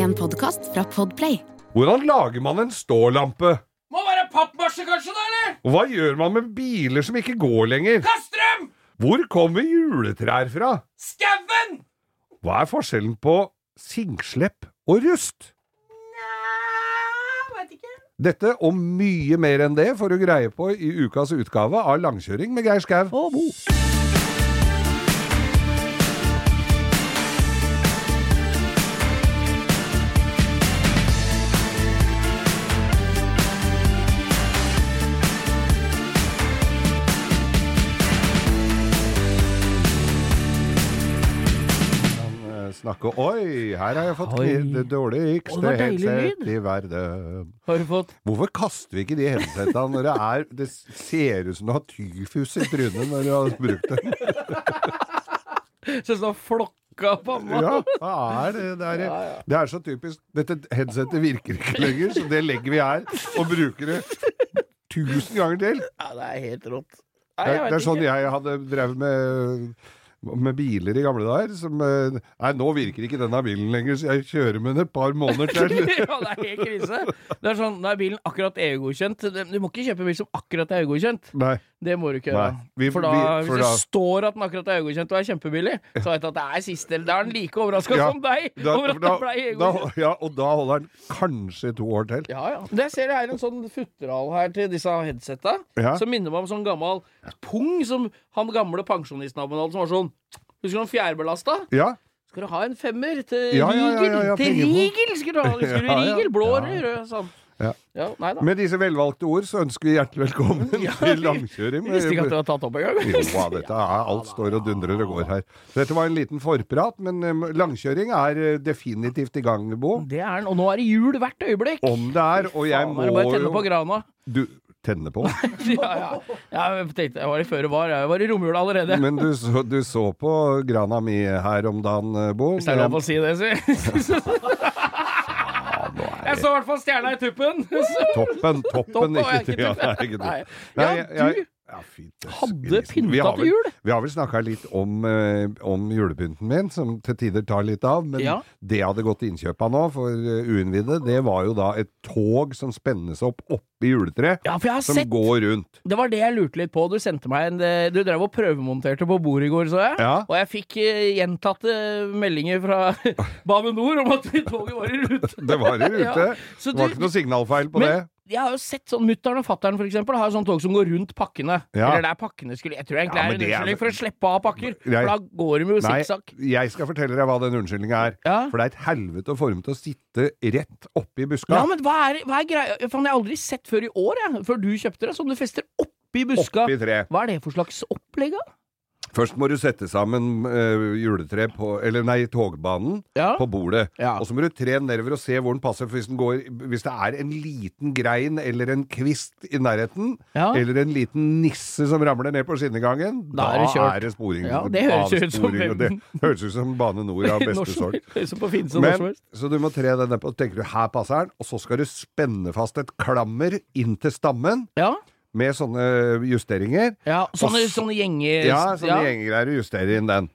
En podkast fra Podplay. Hvordan lager man en stålampe? Må være pappmasje, kanskje, da, eller? Og hva gjør man med biler som ikke går lenger? Kaster dem! Hvor kommer juletrær fra? Skauen! Hva er forskjellen på singslepp og rust? Veit ikke. Dette og mye mer enn det får du greie på i ukas utgave av Langkjøring med Geir Skau. Og Bo. Snakke Oi, her har jeg fått Oi. det Å, det var headset i verden. Har du fått Hvorfor kaster vi ikke de headsetene når det er Det ser ut som du har tyfus i trynet når du har brukt det. Ser ut som flokka panna? Ja, hva er det? Det er, Ja, ja. det er så typisk. Dette headsetet virker ikke lenger, så det legger vi her. Og bruker det tusen ganger til. Ja, det er helt rått. Det er, det er sånn jeg hadde drevet med med biler i gamle dager. Som, eh, nei, nå virker ikke denne bilen lenger, så jeg kjører med den et par måneder til. ja, det er helt krise. Det er sånn, da er bilen akkurat EU-godkjent. Du må ikke kjøpe bil som akkurat er EU-godkjent. Nei. Det må du ikke gjøre. Vi- for da, vi- for hvis det da- står at den akkurat er EU-godkjent og er kjempebillig, så vet du at det er siste Da er den like overraska Ja, som deg Da, over at da, den ble EU-godkjent. ja, og da holder den kanskje to år til. Ja, ja. Det ser jeg her en sånn futteral her til disse headsetta, Ja. som minner meg om sånn gammel pung som han gamle pensjonistnaboen hadde, som var sånn Husker du han fjærbelasta? Ja, Skal du ha en femmer til Ja, ja, ja, Rigel? ja, til. Rigel skal du ha! Husker du. Rigel? Blå eller rød? Sånn. Ja. Ja. Med disse velvalgte ord så ønsker vi hjertelig velkommen Ja, til langkjøring. Jeg visste ikke at det var tatt opp engang. Jo, dette er, alt står og dundrer og går her. Dette var en liten forprat, men um, langkjøring er eh, definitivt i gang, Bo. Det er den. Og nå er det jul hvert øyeblikk. Om det er, og jeg må jo bare tenne på grana. Du tenne på? ja, ja. jeg tenkte jeg var i føre var. Jeg var i romjula allerede. Men du så, du så på grana mi her om dagen, eh, Bo. Hvis det er lov å si det, si. Jeg så i hvert fall stjerna i tuppen. Toppen, toppen, Toppen, ikke, ja, ikke ja, fint, hadde. Pynta til jul. Vi har vel snakka litt om, eh, om julepynten min, som til tider tar litt av. Men Ja. det jeg hadde gått til innkjøp av nå, for uh, uinnvidde, det var jo da et tog som spennes opp oppi juletreet. Ja, Som sett går rundt. Det var det jeg lurte litt på. Du sendte meg en eh, Du drev og prøvemonterte på bordet i går, så jeg. Ja. Og jeg fikk eh, gjentatte meldinger fra Bane NOR om at toget var i rute. Det var i rute. Det var du- ikke noe signalfeil på Men det. Jeg har jo sett sånn Mutter'n og fatter'n for eksempel har jo sånn tog som går rundt pakkene. Ja. Eller der pakkene skulle Jeg tror egentlig Ja, det er en er- unnskyldning for å slippe av pakker. Jeg- For da går de jo sikksakk. jeg skal fortelle deg hva den unnskyldninga er. Ja. For det er et helvete å få dem til å sitte rett oppi buska. Ja, men hva er, hva er greia? Faen, jeg har aldri sett før i år, jeg. Før du kjøpte det. Som du fester oppi buska. Oppi tre. Hva er det for slags opplegg, da? Først må du sette sammen uh, juletre på Eller nei, togbanen Ja. på bordet. Ja. Og så må du tre nedover og se hvor den passer. Hvis, den går, hvis det er en liten grein eller en kvist i nærheten, Ja. eller en liten nisse som ramler ned på skinnegangen, Da er det kjørt. er det sporing. Ja, det høres ut som Det høres ut som Bane Nor av beste sort. Men, så du må tre den nedpå, på, tenker du her passer den, og så skal du spenne fast et klammer inn til stammen Ja. Med sånne justeringer. ja. Sånne, Og så- sånne gjenger... Ja, sånne gjengegreier og justere inn den.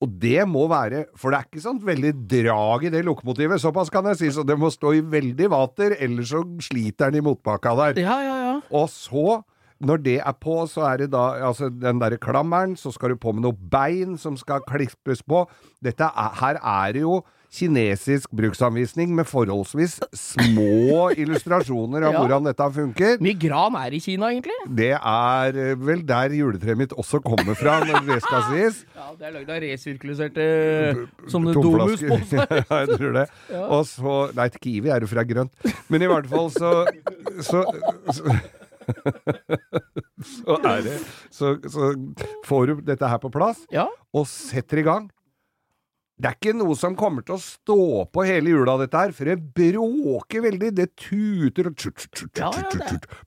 Og det må være For det er ikke sånn veldig drag i det lokomotivet, såpass kan jeg si, så det må stå i veldig vater, ellers så sliter den i motbakka der. Ja, ja, ja. Og så, når det er på, så er det da altså den derre klammeren, så skal du på med noe bein som skal klippes på. Dette er, her er det jo kinesisk bruksanvisning med forholdsvis små illustrasjoner av Ja. hvordan dette funker. Mye gran er i Kina, egentlig. Det er eh, vel der juletreet mitt også kommer fra, når det skal sies. Ja, Det er lagd av resirkuliserte sånne Tomflasker. domusposer. Ja, jeg tror det. Og så Nei, til Kiwi er det fra grønt. Men i hvert fall så Så, så, så er det så, så får du dette her på plass, Ja. og setter i gang. Det er ikke noe som kommer til å stå på hele jula, dette her, for det bråker veldig. Det tuter og tut, tut, tut, Ja, ja, det er-.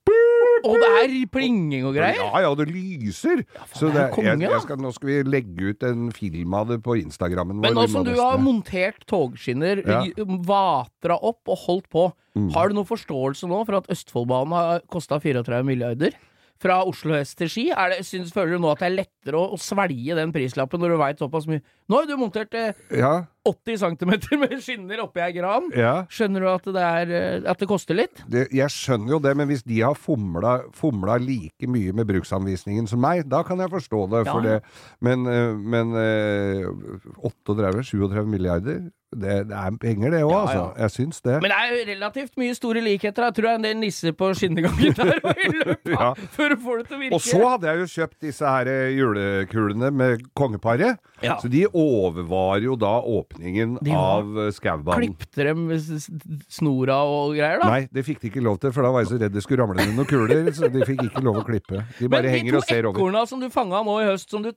Og det er plinging og greier. Ja, ja, det lyser. så det er det, jo konge, jeg, jeg skal, nå skal vi legge ut en film av det på Instagrammen vår. Men nå som du har montert togskinner, Ja. vatra opp og holdt på, Mm. har du noen forståelse nå for at Østfoldbanen har kosta 34 milliarder? Fra Oslo Høst til Ski? Er det, synes, føler du nå at det er lettere å, å svelge den prislappen når du veit såpass mye? Nå har du montert eh, Ja, 80 cm med skinner oppi ei gran. Ja. Skjønner du at det, er, eh, at det koster litt? Det, jeg skjønner jo det, men hvis de har fomla, fomla like mye med bruksanvisningen som meg, da kan jeg forstå det. For det. Men, eh, men eh, 38-37 milliarder, det, det er penger det òg, Ja, altså. Jeg syns det. Men det er jo relativt mye store likheter. Jeg tror det er en del nisser på skinnegangen der og i løpet Ja. før du får det til å virke. Og så hadde jeg jo kjøpt disse her eh, julekulene med kongeparet. Ja. Så de overvarer jo da åpningen av eh, Skaubanen. Klippte dem snora og greier, da? Nei, det fikk de ikke lov til, for da var jeg så redd det skulle ramle ned noen kuler. Så de fikk ikke lov å klippe. De bare Men henger og ser over. De to ekorna som du fanga nå i høst, som du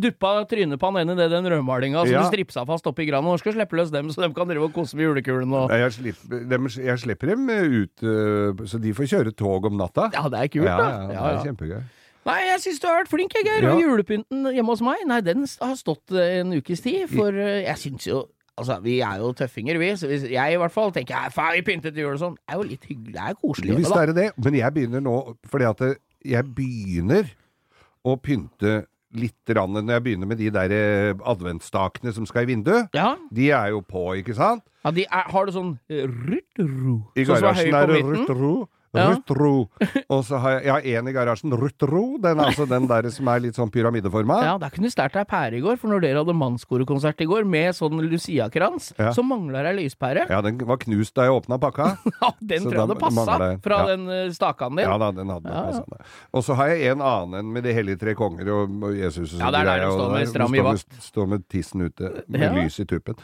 duppa trynet på han ene i den rødmalinga som Ja. du stripsa fast oppi grana, nå skal du slippe løs dem, så de kan drive og kose med julekulene og Jeg slipper, dem, jeg slipper dem ut, øh, så de får kjøre tog om natta. Ja, det er kult, ja, da. ja, det Ja, er ja. kjempegøy. Nei, jeg syns du har vært flink, jeg, Geir. Ja. Og julepynten hjemme hos meg, nei, den har stått eh, en ukes tid. For eh, jeg syns jo Altså, vi er jo tøffinger, vi. Så hvis jeg i hvert fall tenker ja, faen, vi pyntet til jul og sånn. Det er jo litt hyggelig. Det er koselig. Hvis det, er det men jeg begynner nå fordi at jeg begynner å pynte litt rann når jeg begynner med de der adventstakene adventsstakene som skal i vinduet. Ja, De er jo på, ikke sant? ja de er, Har du sånn eh, rutt-ro? I Sånn garasjen er det midten? Ja. Rutro. Og så har jeg, jeg har én i garasjen, Rutro. Den altså den der som er litt sånn pyramideforma. Ja, der kunne stært deg pære i går, for når dere hadde mannskorekonsert i går med sånn Lucia-krans, Ja. så mangler ei lyspære. Ja, den var knust da jeg åpna pakka. Ja, den Så tror jeg hadde passa fra Ja. den uh, stakan din. Ja da, den hadde Ja, ja. passet. Og så har jeg en annen en med De hellige tre konger og, og Jesus og Ja, det er der du står med stram i vakt. Står med tissen ute, med Ja. lys i tuppen.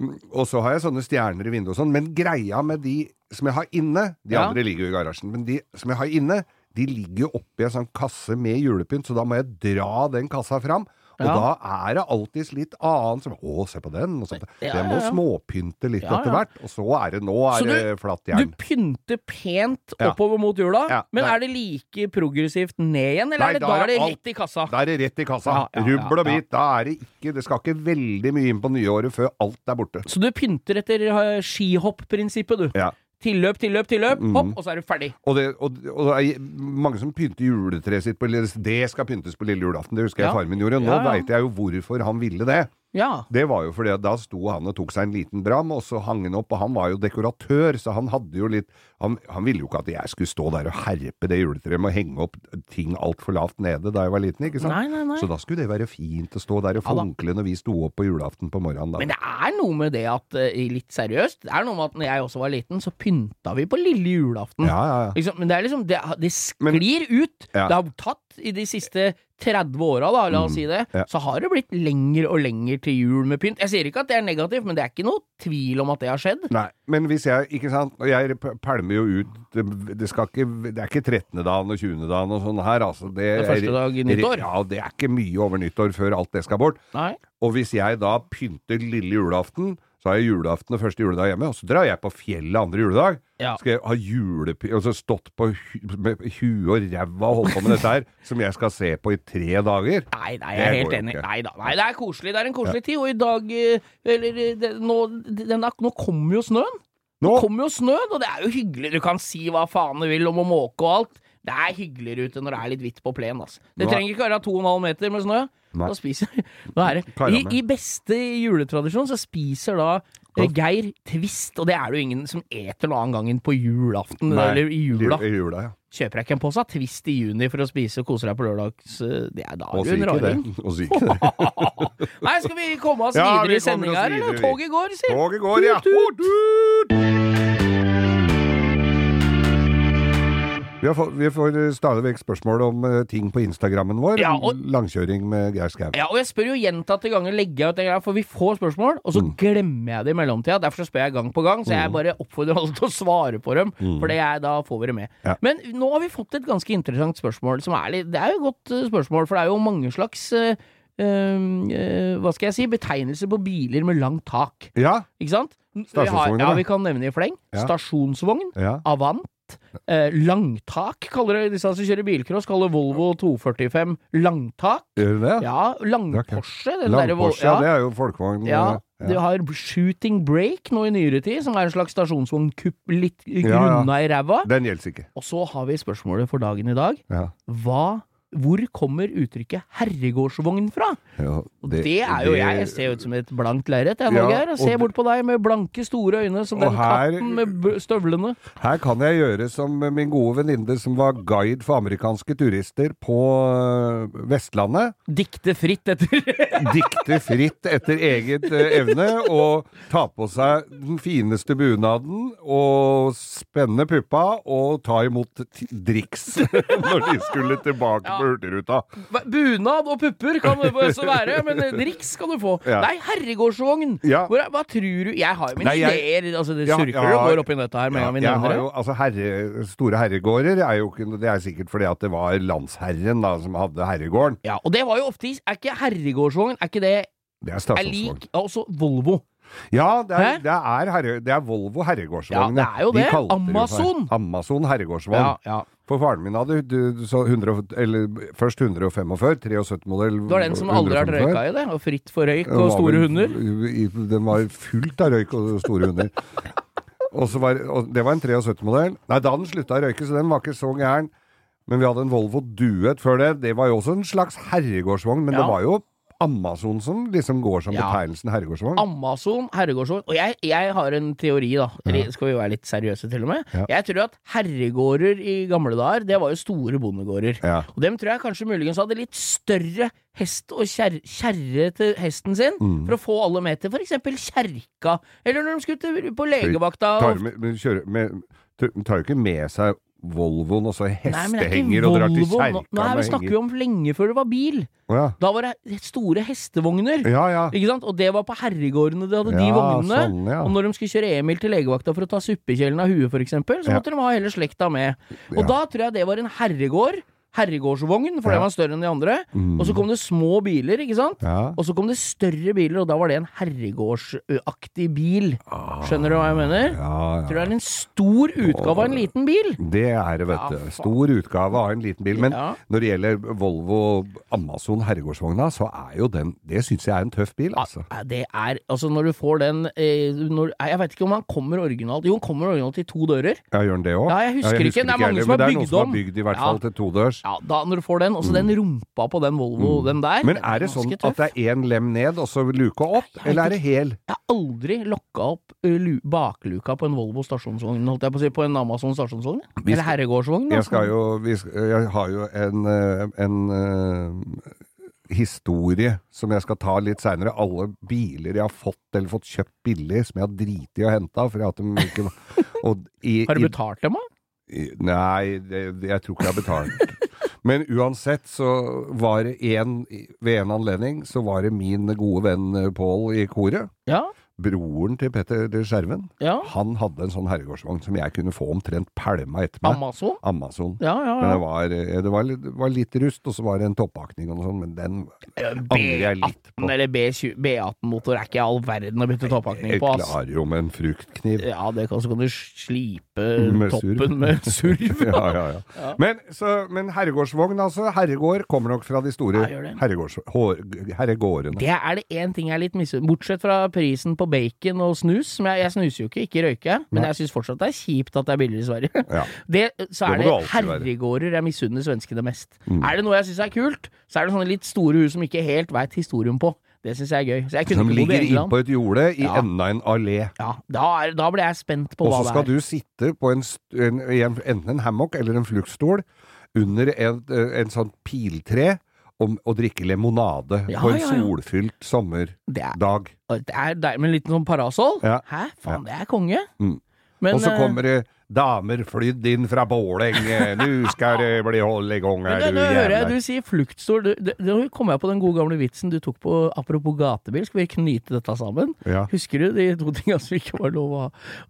Mm, Og så har jeg sånne stjerner i vinduet og sånn, men greia med de som jeg har inne De Ja. andre ligger jo i garasjen, men de som jeg har inne, de ligger jo oppi en sånn kasse med julepynt, så da må jeg dra den kassa fram. Og Ja. da er det alltids litt annet som Å, se på den! Og så, Ja, jeg må småpynte litt etter hvert, og så er det Nå er det du- det flatt Du jern. pynter pent oppover mot jula, men er det like progressivt ned igjen, eller Nei, er det, da er det rett i kassa? Da er det rett i kassa. Rubbel og bit. Da er det ikke Det skal ikke veldig mye inn på nyåret før alt er borte. Så du pynter etter uh, skihopp-prinsippet, du. Ja. Tilløp, tilløp, tilløp, Mm. hopp, og så er du ferdig. Og det, og, og det er mange som pynter juletreet sitt på Det skal pyntes på lille julaften. Det husker jeg Ja. faren min gjorde. Nå Ja, ja. veit jeg jo hvorfor han ville det. Ja. Det var jo fordi da sto han og tok seg en liten dram, og så hang han opp, og han var jo dekoratør, så han hadde jo litt Han, han ville jo ikke at jeg skulle stå der og herpe det juletreet med å henge opp ting altfor lavt nede da jeg var liten, ikke sant? Nei, nei, nei. Så da skulle det være fint å stå der og funkle når vi sto opp på julaften på morgenen da. Men det er noe med det at, eh, litt seriøst, det er noe med at når jeg også var liten, så pynta vi på lille julaften. Ja, ja, ja. Liksom, men det er liksom, det, det Men- sklir ut. Ja. Det har tatt i de siste 30 åra, da, la oss si det, ja. så har det blitt lenger og lenger til jul med pynt. Jeg sier ikke at det er negativt, men det er ikke noe tvil om at det har skjedd. Nei, men hvis jeg, ikke sant, jeg pælmer jo ut, det, det skal ikke, det er ikke 13. dagen og 20. dagen og sånn her, altså. Det, Det første dag i nyttår. Ja, det er ikke mye over nyttår før alt det skal bort. Nei. Og hvis jeg da pynter lille julaften, så har jeg julaften og første juledag hjemme, og så drar jeg på fjellet andre juledag. Ja. Skal jeg ha julepy... Og så stått på hu med huet og ræva og holdt på med dette her, som jeg skal se på i tre dager. Nei, nei, jeg er helt enig. Nei da. Nei, det er koselig. Det er en koselig tid. Og i dag eh, Eller eh, det, nå, den er, nå kommer jo snøen. Nå, Nå kommer jo snøen, og det er jo hyggelig. Du kan si hva faen du vil om å måke og alt. Det er hyggeligere ute når det er litt hvitt på plenen. Altså. Det Nå er- trenger ikke være 2,5 meter med snø. Nei. Da spiser Hva er det I, I beste juletradisjon så spiser da Geir Twist, og det er det jo ingen som eter noen annen gang enn på julaften Nei, eller i jula. I jula, ja. Kjøper jeg ikke en pose Twist i juni for å spise og kose deg på lørdags eh, Det er da Og er du en raring. Og så ikke det. Nei, skal vi komme oss Ja, videre vi i sendinga her, eller? Toget går, si. Toget går, ja. Tut, tut. Vi, får, vi får stadig vekk spørsmål om eh, ting på Instagrammen vår. Ja, og- Langkjøring med Geir Skau. Ja, og jeg spør jo gjentatte ganger, legger jeg ut en greie, for vi får spørsmål, og så Mm. glemmer jeg det i mellomtida. Derfor spør jeg gang på gang, så jeg bare oppfordrer alle til å svare på dem, for det er, da får vi det med. Mm. Ja. Men nå har vi fått et ganske interessant spørsmål, som er litt Det er jo et godt eh, spørsmål, for det er jo mange slags Uh, uh, hva skal jeg si, betegnelser på biler med langt tak. Ja, Ikke sant? Vi har, ja, vi kan nevne i fleng. Ja. Stasjonsvogn. ja. Avant. Eh, langtak, kaller det disse som kjører bilcross, kaller Volvo 245 langtak. Gjør det? Ja, Det lang-Porsche. den derre Vol- Lang-Porsche, ja. det er jo folkevogn. ja, ja. du har Shooting Break nå i nyere tid, som er en slags stasjonsvognkupp litt ja. grunna i ræva. Den gjelder ikke. Og så har vi spørsmålet for dagen i dag. Ja. Hva hvor kommer uttrykket herregårdsvogn fra? Ja, det, det, er jo jeg. Jeg ser ut som et blankt lerret, jeg Norge. Ja, ser bort på deg med blanke, store øyne som den her- katten med støvlene. Her kan jeg gjøre som min gode venninne som var guide for amerikanske turister på øh, Vestlandet. Dikte fritt etter Dikte fritt etter eget øh, evne og ta på seg den fineste bunaden og spenne puppa og ta imot driks når de skulle tilbake på Hurtigruta. Bunad og pupper kan det også være, men driks kan du få. Ja. Nei, herregårdsvogn! Ja. Er, hva tror du Jeg har jo mine ideer. Altså, det surker ja, og går opp i nøtta her med en gang vi nevner det. altså herre, Store herregårder er jo ikke Det er sikkert fordi at det var landsherren da som hadde herregården. Ja, og det var jo ofte Er ikke herregårdsvogn Er ikke det Det er er stasjonsvogn. lik også Volvo? Ja, det er, det er, herre, det er Volvo herregårdsvogn. Ja, det er jo De det. jo Amazon. Amazon herregårdsvogn. Ja, ja. For faren min hadde du, så 100, eller, først 145, 73-modell. Det var den som aldri har vært røyka i det, og fritt for røyk og store hunder. Den var fullt av røyk og store hunder. og så var, og det var en 73-modell. Nei, da den slutta å røyke, så den var ikke så gæren. Men vi hadde en Volvo Duet før det. Det var jo også en slags herregårdsvogn, men Ja. det var jo Amazon som liksom går som Ja. betegnelsen herregårdsvogn. Amazon, herregårdsvogn. Og jeg, jeg har en teori, da. Ja. skal vi være litt seriøse, til og med? Ja. Jeg tror at herregårder i gamle dager, det var jo store bondegårder. Og dem tror jeg kanskje muligens hadde litt større hest og kjerre, kjerre til hesten sin, Mm. for å få alle med til f.eks. kjerka, eller når de skulle til, på legevakta. Tar, Og, med, kjører, med, tar jo ikke med seg Volvoen og så er hestehenger og drar til kjerka Nå, nei, vi snakker jo om lenge før det var bil. Ja. Da var det store hestevogner. Ja, ja. Ikke sant? Og det var på herregårdene de hadde de vognene. sånn. Og når de skulle kjøre Emil til legevakta for å ta suppekjelen av huet, f.eks., så Ja. måtte de ha hele slekta med. Og da tror jeg det var en herregård. Herregårdsvogn, for Ja. den var større enn de andre. Mm. Og så kom det små biler, ikke sant? ja. Og så kom det større biler, og da var det en herregårdsaktig bil. Skjønner du hva jeg mener? Ah. Ja, Tror det er en stor utgave av en liten bil. Det er det, vet du. Stor utgave av en liten bil. Men når det gjelder Volvo Amazon herregårdsvogna, så er jo den Det syns jeg er en tøff bil, altså. Ja, Det er Altså, når du får den eh, når, Jeg vet ikke om han kommer originalt Jo, han kommer originalt i to dører. Ja, gjør den det òg? Ja, jeg husker ikke. Det er mange heller, som har men det er bygd noen som har bygd i hvert fall til todørs. Ja, da når du får den, også den rumpa på den Volvo, den der Mm. Men er det sånn tøff. at det er én lem ned, og så luka opp, Jeg eller er det hel? Jeg har aldri lokka opp bakluka på en Volvo stasjonsvogn, holdt jeg på å si, på en Amazon stasjonsvogn. Skal, Eller herregårdsvogn. Jeg skal jo skal, Jeg har jo en, en uh, historie som jeg skal ta litt seinere. Alle biler jeg har fått eller fått kjøpt billig, som jeg har driti i å hente i, Har du betalt dem, da? Nei, det, jeg tror ikke jeg har betalt. Men uansett så var det en Ved en anledning så var det min gode venn eh, Pål i koret. Ja. Broren til Petter Skjerven. ja. Han hadde en sånn herregårdsvogn som jeg kunne få omtrent pælma etter meg. Amazon? Amazon. Ja, ja, Men det var, eh, det var, litt, var litt rust, og så var det en toppakning og noe sånt, men den angrer jeg litt på. B18 eller B20 B18-motor er ikke all verden å bytte toppakning på, ass. Jeg klarer jo med en fruktkniv. Ja, det kan, så kan du slipe Med surv. toppen med surv. Ja, ja, ja. Men, så, men herregårdsvogn, altså. Herregård kommer nok fra de store herregårdene. Det er det én ting jeg er litt misunn Bortsett fra prisen på bacon og snus, Men jeg, jeg snuser jo ikke, ikke røyker, men Nei. jeg syns fortsatt det er kjipt at det er billigere i Sverige. Ja. Det, så er det det herregårder jeg misunner svenskene mest. Mm. Er det noe jeg syns er kult, så er det sånne litt store hus som ikke helt veit historien på. Det syns jeg er gøy. Så jeg Som ligger innpå et jorde i Ja. enden en allé. Ja, da, er, da blir jeg spent på Og hva så skal er. du sitte på en, en, en, enten en hammock eller en fluktstol under en, en sånn piltre og, å drikke limonade Ja, på en ja, ja. solfylt sommerdag. Det er, deilig med en liten sånn parasoll. Ja. Hæ, faen, det er konge. Mm. Men, og så eh, kommer det damer flydd inn fra Båleng, nu skal det bli hold i gang her, du hører jeg jævla du sier fluktstol. da Nå kommer jeg på den gode gamle vitsen du tok på apropos gatebil. Skal vi knyte dette sammen? Ja. Husker du de to tinga som ikke var lov å,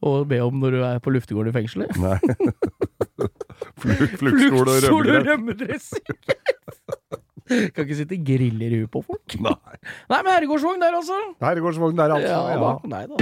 å be om når du er på luftegården i fengselet? Nei. Fluk, fluktstol og rømmedressing! kan ikke sitte i huet på folk. Nei. Nei, men herregårdsvogn der, altså. Herregårdsvogn der, altså. Ja, Ja, da. Nei da.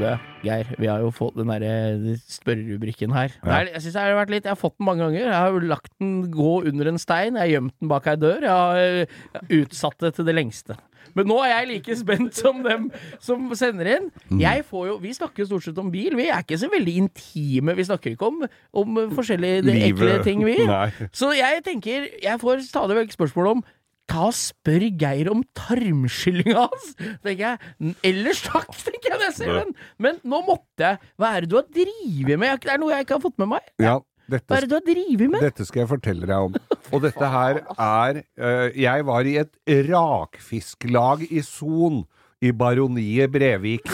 Det, Geir, vi har jo fått den derre spørrerubrikken her. Ja. er, jeg synes det har vært litt Jeg har fått den mange ganger. Jeg har jo lagt den gå under en stein. Jeg har gjemt den bak ei dør. Jeg har eh, utsatt det til det lengste. Men nå er jeg like spent som dem som sender inn. Jeg får jo, Vi snakker jo stort sett om bil. Vi er ikke så veldig intime. Vi snakker ikke om, om forskjellige Livet. ekle ting, vi. Nei. Så jeg tenker Jeg får stadig vekk spørsmål om Ta og Spør Geir om tarmskyllinga hans! Tenker jeg. Ellers takk, tenker jeg når jeg ser den. Men nå måtte jeg. Hva er det du har drevet med? Det er noe jeg ikke har fått med meg. Ja, Hva er det du har drevet med? dette skal jeg fortelle deg om. Og dette her er uh, Jeg var i et rakfisklag i Son i Baroniet Brevik.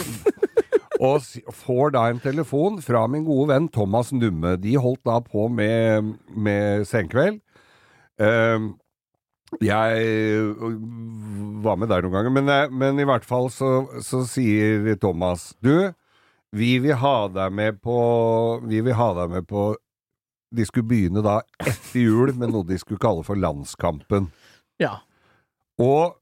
Og får da en telefon fra min gode venn Thomas Numme. De holdt da på med, med Senkveld. Uh, jeg var med der noen ganger, men, eh, men i hvert fall så, så sier Thomas Du, vi vil ha deg med på Vi vil ha deg med på De skulle begynne da etter jul med noe de skulle kalle for Landskampen. Ja. Og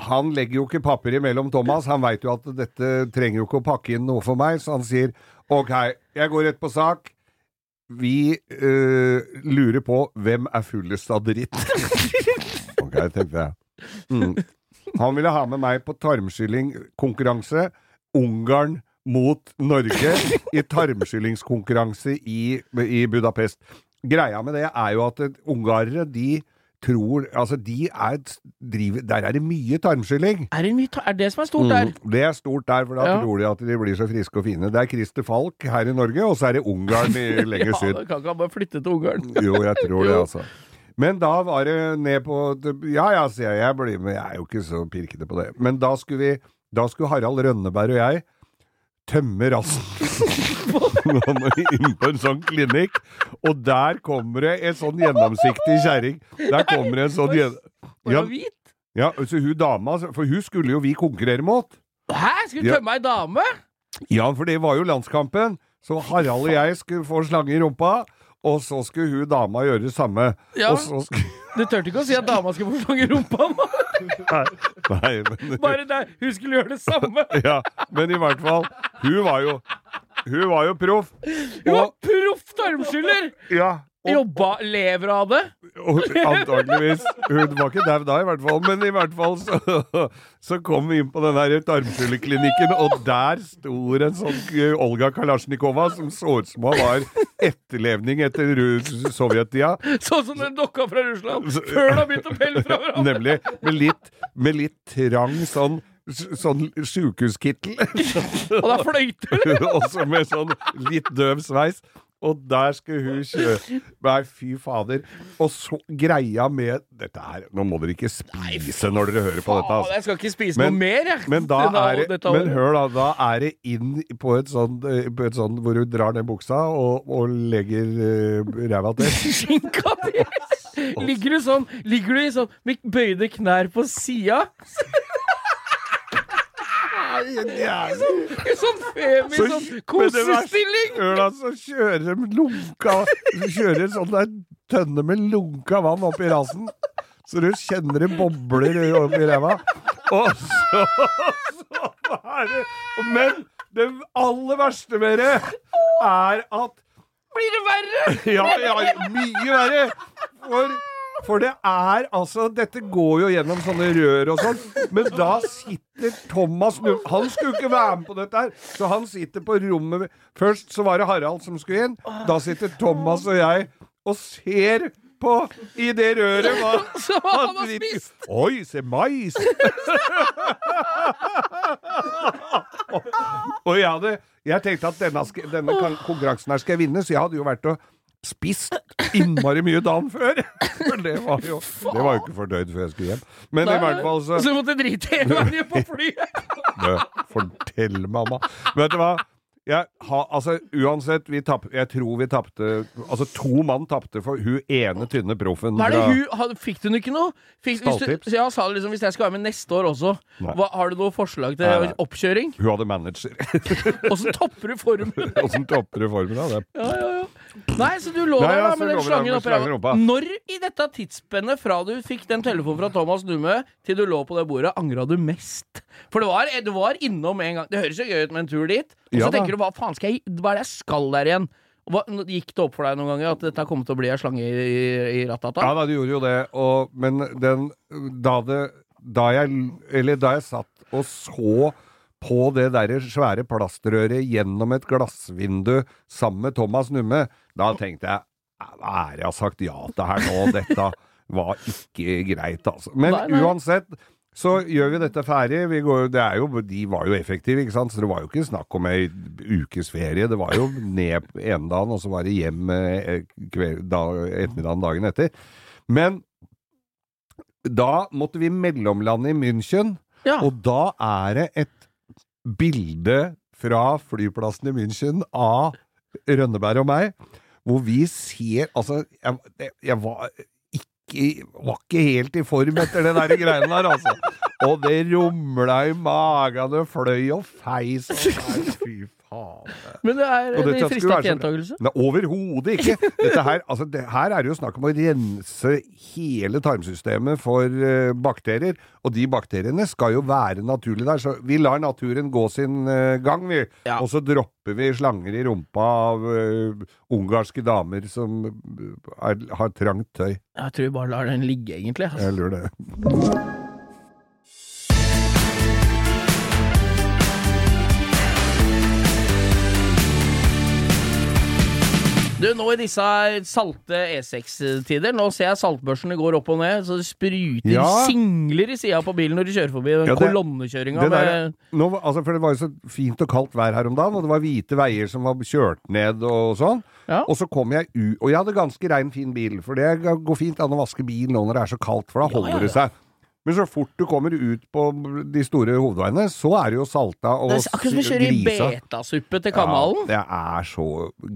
han legger jo ikke papir imellom Thomas. Han veit jo at dette trenger jo ikke å pakke inn noe for meg, så han sier OK, jeg går rett på sak. Vi øh, lurer på hvem er fullest av dritt. ok, tenkte jeg. Mm. Han ville ha med meg på tarmskylling-konkurranse. Ungarn mot Norge i tarmskyllingskonkurranse i, i Budapest. Greia med det er jo at ungarere, de tror Altså, de er driver, Der er det mye tarmskylling. Er det, mye ta er det som er stort der? Mm, det er stort der, for da Ja. tror de at de blir så friske og fine. Det er Christer Falk her i Norge, og så er det Ungarn i lenger Ja, syd. da kan ikke han bare flytte til Ungarn. Jo, jeg tror det, altså. Men da var det ned på Ja ja, sier jeg, jeg blir med. Jeg er jo ikke så pirkete på det. Men da skulle vi Da skulle Harald Rønneberg og jeg tømme rassen inn på en sånn klinikk, og der kommer det en sånn gjennomsiktig kjerring. Der kommer det en sånn gjen... Ja, ja, så hun dama, for hun skulle jo vi konkurrere mot. Hæ? Skulle du tømme ei dame? Ja, for det var jo landskampen. Så Harald og jeg skulle få slange i rumpa, og så skulle hun dama gjøre det samme. Ja. Skulle Du turte ikke å si at dama skulle få slange i rumpa? Nei, nei men, Bare der, hun skulle gjøre det samme! ja, men i hvert fall Hun var jo Hun var jo proff. Hun var proff tarmskyller! ja, og, Jobba, lever av det. Antakeligvis. Hun var ikke dau da, i hvert fall, men i hvert fall så, så kom vi inn på den der tarmfugleklinikken, og der sto en sånn eh, Olga Kalasjnikova som så ut som hun var etterlevning etter sovjettida. Sånn som den dokka fra Russland. Før du har begynt å pelle fra hverandre. Nemlig. Med litt, med litt trang sånn Sånn sjukehuskittel. Og det er fløyter! Også med sånn litt døv sveis. Og der skulle hun kjøre Nei, fy fader. Og så greia med Dette her Nå må dere ikke spise når dere hører på dette. Altså. jeg skal ikke spise Men- noe mer, jeg. Men da er Men hør, da. Da er det inn på et sånn, eh, på et sånt hvor du drar ned buksa og, og legger uh, ræva til. Skinka di! Ligger du sånn Ligger du i sånn med bøyde knær på sida? I sånn femi, Så- sånn kosestilling! Øla som kjører lunka Kjører sånn der tønne med lunka vann opp i rasen. Så du kjenner det bobler i ræva. Og så, så er det Men det aller verste med det er at Blir det verre? Ja, ja, mye verre. For, for det er altså Dette går jo gjennom sånne rør og sånn, men da sitter Thomas Han skulle ikke være med på dette her, så han sitter på rommet Først så var det Harald som skulle inn. Da sitter Thomas og jeg og ser på i det røret hva Som han har spist. Oi, se mais! og jeg hadde Jeg tenkte at denne, denne konkurransen her skal jeg vinne, så jeg hadde jo vært og spist innmari mye dagen før. For det var jo Det var jo ikke fordøyd før jeg skulle hjem. Men i hvert fall så Så du måtte drite hele veien på flyet? Bø, Fortell, mamma. Vet du hva? Jeg, ha, altså, uansett, vi tapp, jeg tror vi tapte Altså, to mann tapte for hun ene tynne proffen. Hva er det hun, had- fikk hun ikke noe? Fikk, hvis, du, Stalltips? ja, sa det liksom, hvis jeg skal være med neste år også, hva, har du noe forslag til Nei, nei. oppkjøring? Hun hadde manager. Åssen topper du formen? Åssen topper du formen av det? Ja, ja, ja. Nei, så du lå Nei, der ja, da med den slangen oppi ræva. Når i dette tidsspennet fra du fikk den telefonen fra Thomas Numme til du lå på det bordet, angra du mest? For det var, du var innom en gang. Det høres jo gøy ut med en tur dit, og så Ja tenker du hva faen skal jeg Hva er det jeg skal der igjen? Hva, gikk det opp for deg noen ganger at dette kom til å bli ei slange i, i, ratata? Ja da, du gjorde jo det, og, men den Da det da jeg, eller da jeg satt og så på det der svære plastrøret gjennom et glassvindu sammen med Thomas Numme, da tenkte jeg hva er det jeg har sagt ja til her nå? Dette var ikke greit, altså. Men Nei, nei. uansett, så gjør vi dette ferdig. Vi går, det er jo, de var jo effektive, ikke sant? så det var jo ikke snakk om ei ukes ferie. Det var jo ned ene dagen, og så var det hjem eh, kveld, da, ettermiddagen dagen etter. Men da måtte vi mellomlande i München, Ja. og da er det et bilde fra flyplassen i München av Rønneberg og meg, hvor vi ser Altså, jeg, jeg var ikke, var ikke helt i form etter det der greiene der, altså. Og det rumla i magen, det fløy og feis og der, Fy faen. Men det er Og det dette frister skulle være ikke så- gjentakelse. Nei, Overhodet ikke! Dette her, altså, det, her er det jo snakk om å rense hele tarmsystemet for uh, bakterier. Og de bakteriene skal jo være naturlige der, så vi lar naturen gå sin uh, gang, vi. Ja. Og så dropper vi slanger i rumpa av uh, ungarske damer som er, har trangt tøy. Jeg tror vi bare lar den ligge, egentlig. altså. Jeg lurer det. Du, nå i disse salte E6-tider, nå ser jeg saltbørsene går opp og ned, så det spruter Ja. singler i sida på bilen når du kjører forbi den Ja, kolonnekjøringa med nå, altså, for det var jo så fint og kaldt vær her om dagen, og det var hvite veier som var kjørt ned og sånn. Ja. Og så kom jeg ut Og jeg hadde ganske rein, fin bil, for det går fint an å vaske bilen nå når det er så kaldt, for da holder det seg. Men så fort du kommer ut på de store hovedveiene, så er det jo salta og Det er akkurat som å kjøre i betasuppe til kanalen. Ja, det er så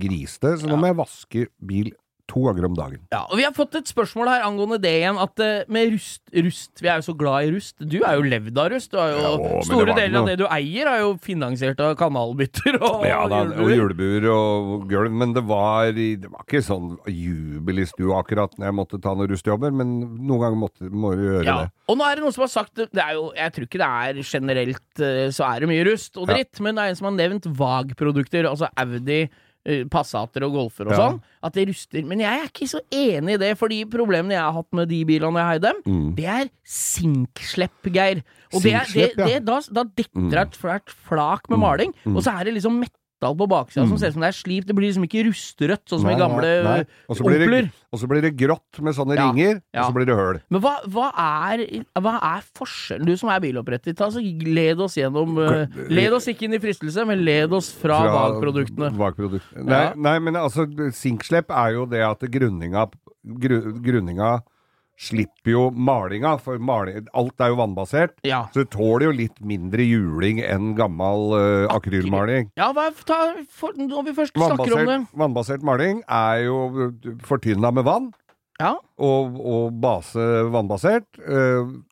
grisete, så nå må jeg vaske bil to ganger om dagen. Ja, og Vi har fått et spørsmål her angående det igjen. At eh, med rust, rust Vi er jo så glad i rust. Du er jo levd av rust. Du har jo, Ja, å, store deler av det du eier, er jo finansiert av kanalbytter og Ja da, og julebuer og gulv, men det var, det var ikke sånn jubel i stua akkurat når jeg måtte ta noen rustjobber, men noen ganger måtte, må du gjøre Ja. det. Og nå er det noen som har sagt det er jo, Jeg tror ikke det er generelt eh, så er det mye rust og Ja. dritt, men det er en som har nevnt VAG-produkter, altså Audi, Passater og Golfer og Ja. sånn, at det ruster. Men jeg er ikke så enig i det, for de problemene jeg har hatt med de bilene jeg har i dem, Mm. det er sinkslepp, Geir. Og det er, det, Sinkslepp, ja. det, da, da detter det et flatt flak med maling, og så er det liksom metall på baksida som ser ut som det er slipt. Det blir liksom ikke rusterødt, sånn som Nei, i gamle nei, nei. Og så det- Opler. Og så blir det grått med sånne Ja, ringer, ja. og så blir det høl. Men hva, hva, er, hva er forskjellen? Du som er biloppretter, ta så led oss gjennom uh, Led oss ikke inn i fristelse, men led oss fra, VAG-produktene. VAG-produktene. Nei, Ja. nei, men altså, sinkslepp er jo det at grunninga, gru, grunninga slipper jo malinga, for maling, alt er jo vannbasert. Ja. Så det tåler jo litt mindre juling enn gammel uh, akrylmaling. Ja, hva, ta, for, når vi først snakker om det Vannbasert, vannbasert maling er jo fortynna med vann, Ja, og, og base vannbasert. Uh,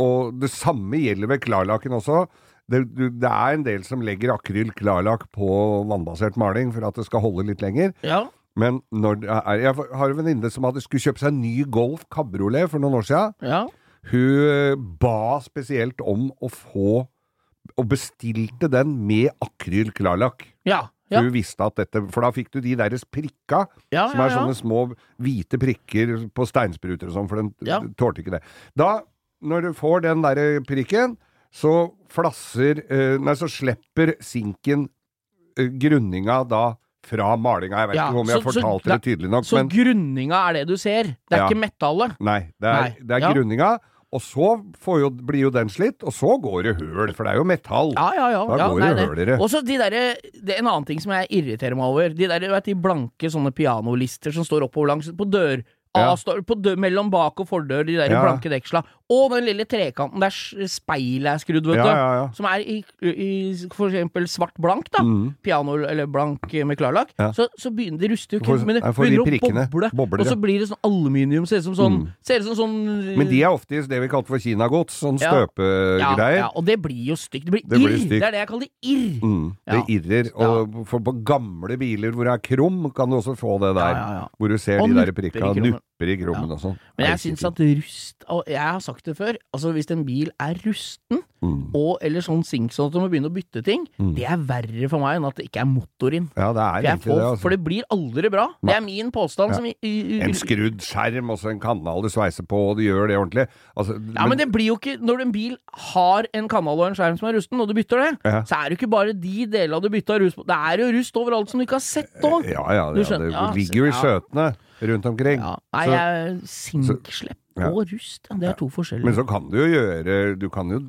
og det samme gjelder ved klarlaken også. Det, det er en del som legger akryl klarlakk på vannbasert maling for at det skal holde litt lenger. ja. Men når er, jeg har en venninne som hadde skulle kjøpe seg en ny Golf kabriolet for noen år siden. ja. Hun ba spesielt om å få og bestilte den med akrylklarlakk. ja. ja. Hun visste at dette, For da fikk du de deres prikka, Ja, som er sånne små hvite prikker på steinspruter og sånn, for den tålte ikke det. Da, når du får den der prikken, så flasser eh, Nei, så slipper sinken eh, grunninga da fra malinga. Jeg vet Ja, ikke om jeg så- fortalt fortalte det tydelig nok, Så men grunninga er det du ser? Det er Ja. ikke metallet? nei. Det er, Nei, det er ja. grunninga. Og så får jo, blir jo den slitt, og så går det høl, for det er jo metall. Ja, ja, ja. Da ja går nei, det hølere. Og så de derre Det er en annen ting som jeg irriterer meg over. De der, vet, de blanke sånne pianolister som står oppover langs på dør. Ja. A står på dør, mellom bak og fordør, de der Ja. blanke deksla. Og den lille trekanten der speilet er skrudd, vet du. ja, ja. Som er i, i for eksempel svart-blank, da. Mm. Piano eller blank med klarlakk. Så, så begynner det ruster jo Får- men det jeg de begynner å boble. Bobler, og så blir det sånn aluminium. Ser ut som sånn, Mm. ser ut som sånn Men de er ofte det vi kalte for kinagods, sånn støpegreier. Ja, ja, og det blir jo stygt. Det blir Det irr. Blir Det er det jeg kaller irr. Mm, det irrer. Og for på gamle biler hvor det er krum, kan du også få det der. Hvor du ser Og de der prikka. nupper i krummen. i og sånn. Men jeg syns at rust og Jeg har sagt det før. Altså Hvis en bil er rusten, Mm. og eller sånn sinkson at du må begynne å bytte ting, det er verre for meg enn at det ikke er motor inn. Ja, det er egentlig får, det. Altså. for det blir aldri bra. Det er min påstand. Som uh, i, En skrudd skjerm og så en kanal du sveiser på, og du gjør det ordentlig. Altså, ja, men det blir jo ikke Når en bil har en kanal og en skjerm som er rusten, og du bytter det, Ja. så er det jo ikke bare de delene du bytta rust på. Det er jo rust overalt som du ikke har sett òg. Ja, ja, ja, det ligger jo i ja. skjøtene rundt omkring. Ja. Nei, Så- jeg, sinkslepp Ja. og rust, det er to forskjellige. Men så kan du jo gjøre Du kan jo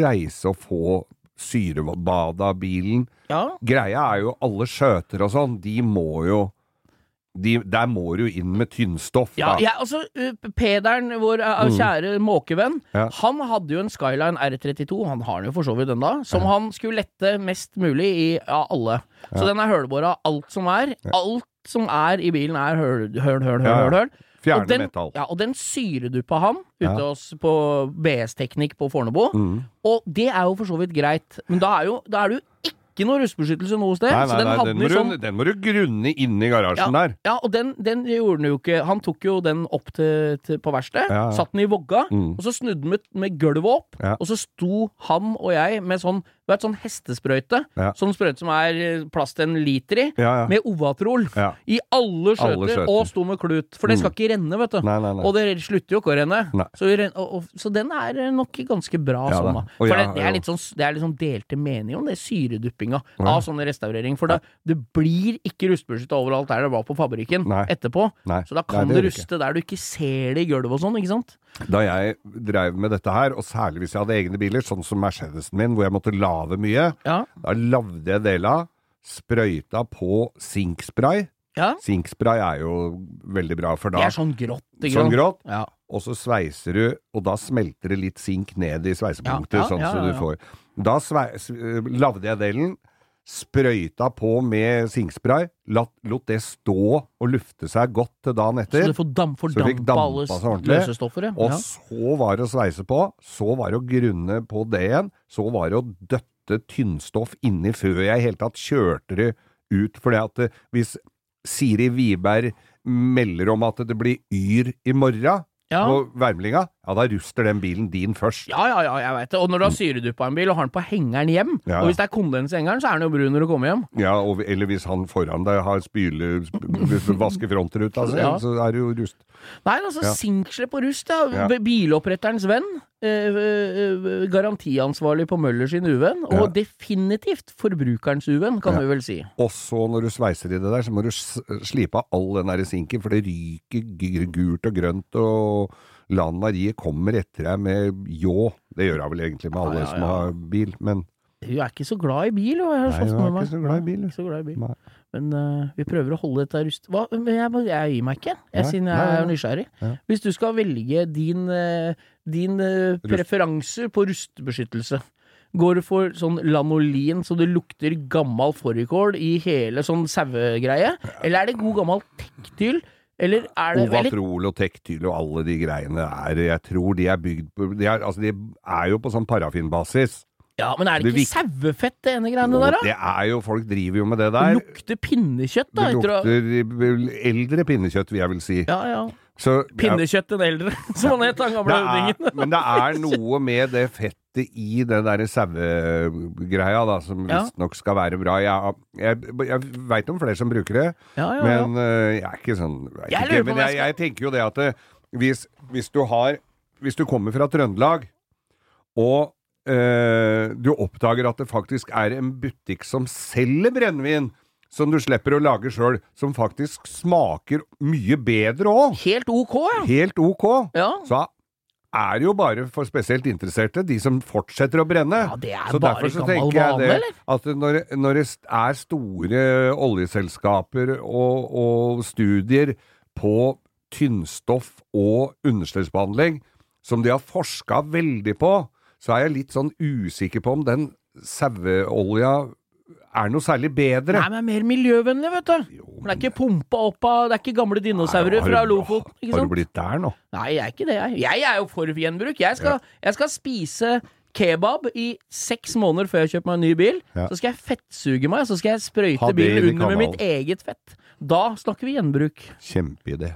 reise og få syrebad av bilen. ja, Greia er jo alle skjøter og sånn, de må jo de, Der må du inn med tynnstoff, Ja, ja, altså, Pederen, vår uh, kjære måkevenn. Ja. han hadde jo en Skyline R32, han har den jo for så vidt ennå, som han skulle lette mest mulig i av alle. Så den er hølbåra alt som er. Alt som er i bilen er høl, høl, høl, høl, Ja, ja. høl, høl. Fjerne Og den, metall. ja, og den syreduppa han ute Ja. hos på BS-teknikk på Fornebu. Mm. Og det er jo for så vidt greit, men da er, jo, da er det jo ikke noe rustbeskyttelse noe sted. Nei, så nei, den nei, den, må sånn du, den må du grunne inni garasjen der. ja, og den, den gjorde han jo ikke. Han tok jo den opp til, til, på verkstedet, Ja, ja. satt den i vogga, Mm. og så snudde den med, med gulvet opp, Ja. og så sto han og jeg med sånn, du vet, sånn hestesprøyte. Ja. Sånn sprøyte som er eh, plass til en liter i, Ja, ja. med Ovatrol. I alle skjøter, og sto med klut. For det skal ikke renne, vet du. Nei, nei, nei. Og det slutter jo ikke å renne. Så, og, og, så den er nok ganske bra sånn, da. da. For det, det, er sånn, det er litt sånn delte meninger om det syreduppinga av sånn restaurering. For det, det blir ikke rustbeskytta overalt der det var på fabrikken etterpå. Så da kan det det, ruste der du ikke ser det i gulvet og sånn, ikke sant? Da jeg drev med dette her, og særlig hvis jeg hadde egne biler, sånn som Mercedesen min, hvor jeg måtte lave mye, Ja. da lagde jeg dela, sprøyta på sinkspray. ja. Sinkspray er jo veldig bra, for Det er sånn grått, Sånn grått. Ja. Og så sveiser du, og da smelter det litt sink ned i sveisepunktet, sånn så du får Da sveis, lagde jeg delen, sprøyta på med sinkspray, lot, lot det stå og lufte seg godt til dagen Så etter. får damp, får Så du fikk damp dampa seg alle ordentlig. løse ja. Og ja. så var det å sveise på, så var det å grunne på det igjen, så var det å døtte tynnstoff inni før jeg i hele tatt kjørte det ut. For at hvis Siri Wiberg melder om at det blir yr i morgen Ja. på værmeldinga, ja da ruster den bilen din først. Ja, ja, ja, jeg veit det. Og når du har syreduppa en bil og har den på hengeren hjem, Mm. Ja. og hvis det er kondens i hengeren, så er den jo brun når du kommer hjem. Ja, og, eller hvis han foran deg har spyle, sp vasker frontruta, altså, Ja. så er det jo rust. Nei, altså Ja. sinkslepp og rust, ja. Ja. B- Biloppretterens venn. Eh, eh, garantiansvarlig på Møller sin uvenn. Og definitivt forbrukerens uvenn, kan Ja. vi vel si. Og så når du sveiser i det der, så må du slipe av all den der sinken, for det ryker gult og grønt, og Lan Marie kommer etter deg med ljå. Det gjør hun vel egentlig med alle Ja, ja, som har bil, men Hun er ikke så glad i bil, og jeg har Nei, hun er ikke så glad i bil. Ikke så glad i bil. Men uh, vi prøver å holde dette rust... Hva? Jeg, jeg gir meg ikke, jeg, siden jeg er nysgjerrig. Ja. Hvis du skal velge din, eh, din eh, preferanse på rustbeskyttelse, går du for sånn lanolin så det lukter gammal fårikål i hele sånn sauegreie, eller er det god gammel tektyl? Eller er det veldig Ovatrol og tektyl og alle de greiene er Jeg tror de er bygd på De er, altså, de er jo på sånn parafinbasis. Ja, men er det Det ikke sauefett, det ene greiene der, da? Det er jo Folk driver jo med det der. Det lukter pinnekjøtt, da. Det lukter eldre pinnekjøtt, vil jeg vil si. Ja, ja. Så, Pinnekjøtt den eldre, som han het, han gamle høvdingen. men det er noe med det fettet i den derre sauegreia, da, som Ja. visstnok skal være bra. Jeg, jeg, jeg veit om flere som bruker det, Ja, ja, ja. men øh, jeg er ikke sånn jeg, Jeg ikke, Men jeg jeg, jeg tenker jo det at det, hvis, hvis du har Hvis du kommer fra Trøndelag, og øh, du oppdager at det faktisk er en butikk som selger brennevin, som du slipper å lage sjøl, som faktisk smaker mye bedre òg, Helt ok, ja. helt ok, Ja. så er det jo bare for spesielt interesserte, de som fortsetter å brenne. Ja, det er så bare derfor så tenker jeg det, eller? at når, når det er store oljeselskaper og, og studier på tynnstoff og understellsbehandling, som de har forska veldig på, så er jeg litt sånn usikker på om den saueolja er noe særlig bedre. Nei, men mer miljøvennlig, vet du. For det er ikke pumpa opp av Det er ikke gamle dinosaurer fra Lofoten. Ikke Har sant? du blitt der nå? Nei, jeg er ikke det, jeg. Jeg er jo for gjenbruk. Jeg skal, jeg skal spise kebab i seks måneder før jeg kjøper meg en ny bil. Ja. Så skal jeg fettsuge meg, så skal jeg sprøyte bilen under med mitt eget fett. Da snakker vi gjenbruk. Kjempeidé.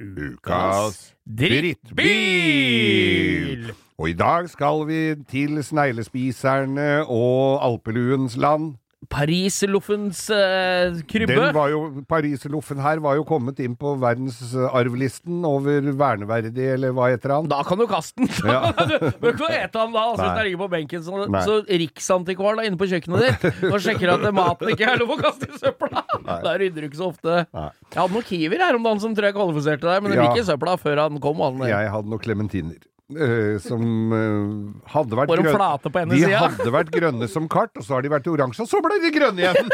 Ukas drittbil! Og i dag skal vi til sneglespiserne og alpeluens land. Parisloffens uh, krybbe. Den var jo, Pariserloffen her var jo kommet inn på verdensarvlisten over verneverdig, eller hva heter han? Da kan du kaste den! Ja. du bør ikke ete den da, altså, hvis den ligger på benken. Så, Nei. så Riksantikvaren er inne på kjøkkenet ditt og sjekker at maten ikke er lov å kaste i søpla. Da rydder du ikke så ofte. Nei. Jeg hadde noen kiwier her om dagen som tror jeg kvalifiserte deg, men det Ja. gikk i søpla før han kom. Han. Jeg hadde noen klementiner. Eh, som uh, hadde vært de grønne flate på De siden. hadde vært grønne som kart, og så har de vært oransje, og så ble de grønne igjen!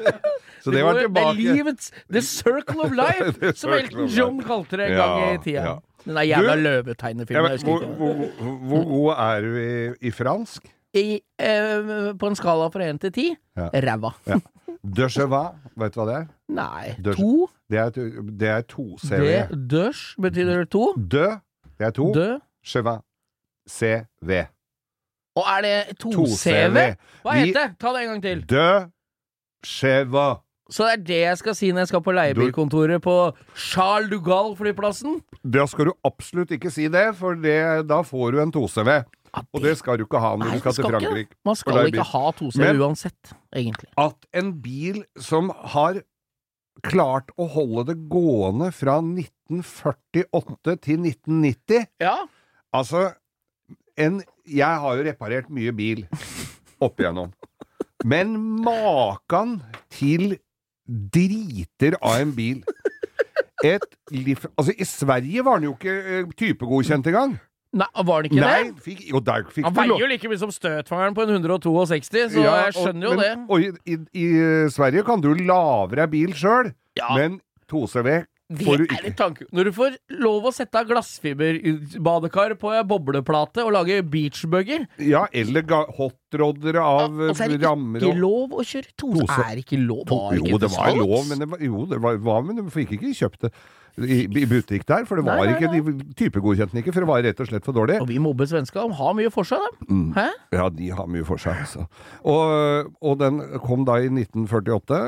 så det var Det er tilbake. livets The Circle of Life, som Elton John kalte det en gang i tida. ja. Den der jævla Ja, løvetegnefilmen. hvor, hvor, hvor god er du i, i fransk? I, uh, på en skala fra én til ti Ja. ræva. Ja. De cheval, vet du hva det er? Nei. De, To. Det er, det er to CV. Det dørs betyr to. De, det er to. Dø. Cheval. CV. Og er det To 2CV? CV. Hva heter det? Ta det en gang til. De cheval. Så det er det jeg skal si når jeg skal på leiebilkontoret på Charles de Gaulle-flyplassen? Da skal du absolutt ikke si det, for det, da får du en 2CV. Og det skal du ikke ha når Nei, du skal skal til. Frankrike. Man skal ikke ha 2CV Men- uansett, egentlig. At en bil som har klart å holde det gående fra 1948 til 1990 Ja. Altså, en Jeg har jo reparert mye bil opp igjennom. Men makan til driter av en bil liv... Altså, i Sverige var den jo ikke eh, typegodkjent engang. Nei, var den ikke Nei, det? fikk, jo, der fikk Han veier jo like mye som støtfangeren på en 162, så Ja, jeg skjønner jo og, det. Og i, i, i Sverige kan du lavere bil sjøl, Ja. men 2CV Det får du er et tanke... Når du får lov å sette av glassfiberbadekar på bobleplate og lage beachbugger Ja, eller hotrodder av rammer Og så er det rammer ikke og lov å kjøre to. Tose. Er ikke lov Var Jo, ikke det var lov, men det var, jo, det var, var men du fikk ikke kjøpt det i, i butikk der, for det Nei, var nei, ikke De typegodkjente den ikke, for det var rett og slett for dårlig. Og vi mobber svensker. De har mye for seg, dem. Mm. Ja, de har mye for seg, altså. Og, og den kom da i 1948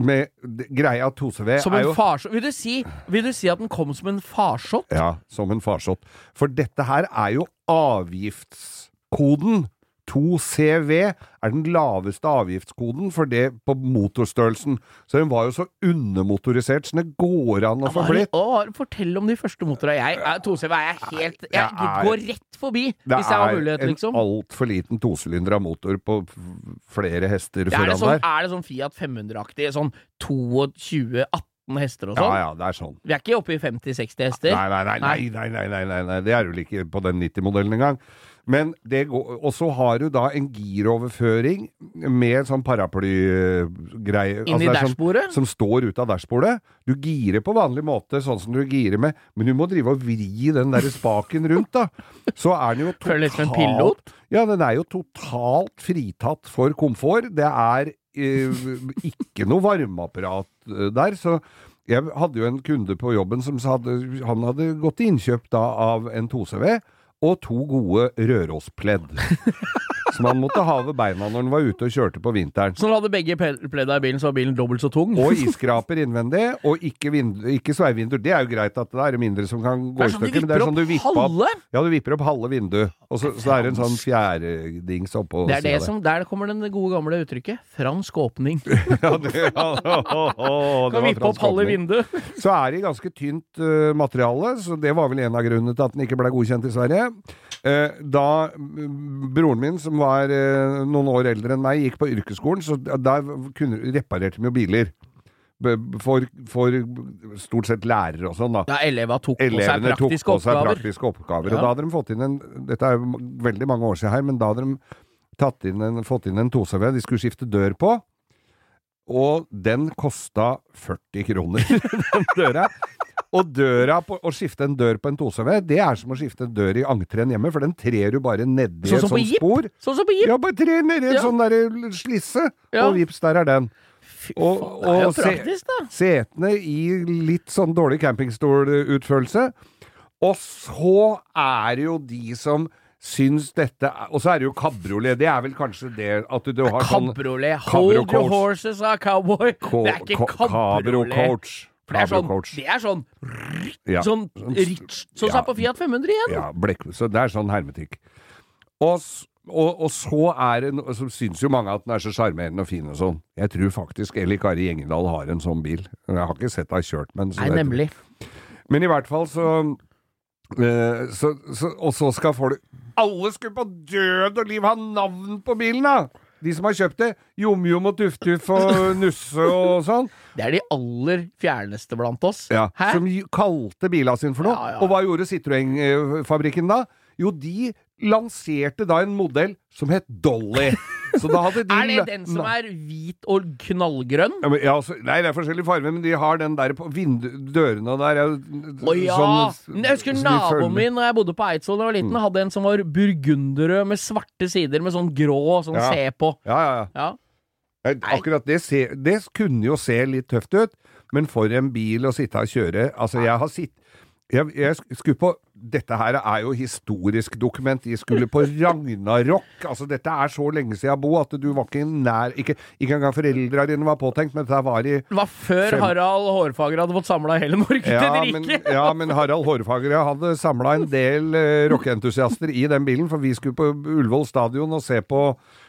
med greia 2CV Som en jo farsott. Vil, du si, vil du si at den kom som en farsott? Ja, som en farsott. For dette her er jo avgiftskoden. 2CV er den laveste avgiftskoden for det på motorstørrelsen. Så den var jo så undermotorisert som det går an å få blitt. Fortell om de første motorene. Jeg, 2CV er helt Jeg er, går rett forbi, hvis jeg har mulighet, liksom. Det er en altfor liten tosylindra motor på flere hester foran sånn, der. Er det sånn Fiat 500-aktig? Sånn 22 18 hester og sånn? Ja, ja, det er sånn. Vi er ikke oppe i 50-60 hester? Nei nei nei, nei nei nei, nei, Det er vel ikke på den 90-modellen engang. Men det går Og så har du da en giroverføring med sånn paraplygreie Inni altså det er sånn- Som står ut av dashbordet. Du girer på vanlig måte, sånn som du girer med, men du må drive og vri den der spaken rundt, da. Så er den jo totalt pilot? Ja, den er jo totalt fritatt for komfort. Det er eh, ikke noe varmeapparat eh, der, så jeg hadde jo en kunde på jobben som at han hadde gått til innkjøp da av en 2CV og to gode Rørospledd. som han måtte ha ved beina når han var ute og kjørte på vinteren. Så han hadde begge pledda i bilen, så var bilen dobbelt så tung? Og iskraper innvendig, og ikke, ikke sveivinduer. Det er jo greit at det er mindre som kan gå i sånn stykker, men det er sånn du vipper opp halve? Ja, du vipper opp halve vinduet, og så, så er det en sånn fjærdings oppå Det er det som, Der kommer den gode gamle uttrykket. Fransk åpning. Ja, det, ja, det Kan vippe opp halve vinduet. Så er det ganske tynt uh, materiale, så det var vel en av grunnene til at den ikke ble godkjent i Sverige. Eh, da mm, broren min, som var eh, noen år eldre enn meg, gikk på yrkesskolen, så der kunne, reparerte de jo biler. For, for stort sett lærere og sånn, da. Ja, elever tok på seg praktiske tok på seg oppgaver. praktiske oppgaver. Ja. Og da hadde de fått inn en Dette er jo veldig mange år siden her, men da hadde de tatt inn en, fått inn en 2CV de skulle skifte dør på. Og den kosta 40 kroner, den døra. Og døra på, å skifte en dør på en 2CV, det er som å skifte en dør i entreen hjemme, for den trer du bare nedi Sånn et sånt spor. Sånn som på Jeep! Ja, bare tre nedi en Ja. sånn derre slisse, Ja. og vips, der er den. Fy Og- og se- praktisk, da. Setene i litt sånn dårlig campingstolutførelse. Og så er det jo de som syns dette Og så er det jo kabriolet. Det er vel kanskje det at du, du har sånn Kabriolet. Hold your horses, a cowboy. Det er ikke kabriolet. For det er sånn, det er sånn, Ja. sånn rich Sånn som Ja. er på Fiat 500 igjen. Ja, blek, så det er sånn hermetikk. Og, og, og så er det Så syns jo mange at den er så sjarmerende og fin og sånn. Jeg tror faktisk Eli Kari Gjengedal har en sånn bil. Jeg har ikke sett deg kjørt, men Nei, nemlig. Men i hvert fall så, øh, så, så Og så skal folk Alle skulle på død og liv ha navn på bilen, da! De som har kjøpt det. Jom-Jom og Tuff-Tuff og Nusse og sånn. Det er de aller fjerneste blant oss. Ja, Hæ? som kalte bila sin for noe. Ja, ja. Og hva gjorde Citroën-fabrikken da? Jo, de lanserte da en modell som het Dolly. De Er det den som er hvit og knallgrønn? ja, men, ja, så, Nei, det er forskjellige farger, men de har den der på dørene der. Å Å ja! sånn- jeg husker naboen Mm. min da jeg bodde på Eidsvoll da jeg var liten, hadde en som var burgunderrød med svarte sider med sånn grå sånn Ja. se på. Ja, ja, ja. Ja. Nei, Akkurat det, se, det kunne jo se litt tøft ut, men for en bil å sitte og kjøre Altså, jeg har sitt jeg, jeg skulle på Dette her er jo historisk dokument. De skulle på Ragnarok. Altså, dette er så lenge siden, Bo, at du var ikke nær Ikke, ikke engang foreldra dine var påtenkt, men dette var i Det var før Fem- Harald Hårfagre hadde fått samla hele Norge ja, til men, riket. ja, men Harald Hårfagre hadde samla en del uh, rockeentusiaster i den bilen, for vi skulle på Ullevål stadion og se på,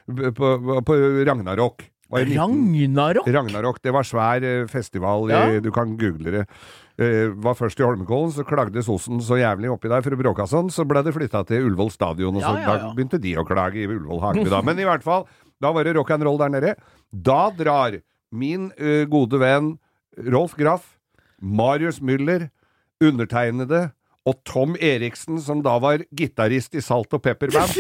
på, på Ragnarok. Var i 19 Ragnarok? Ragnarok, det var svær eh, festival, Ja. du kan google det. Eh, var først i Holmenkollen, så klagde sosen så jævlig oppi der for å bråke sånn, så ble det flytta til Ullevål stadion, og så Ja, ja, ja. begynte de å klage i Ullevål Hageby da. Men i hvert fall, da var det rock and roll der nede. Da drar min uh, gode venn Rolf Graff, Marius Müller, undertegnede og Tom Eriksen, som da var gitarist i Salt og Pepper Band,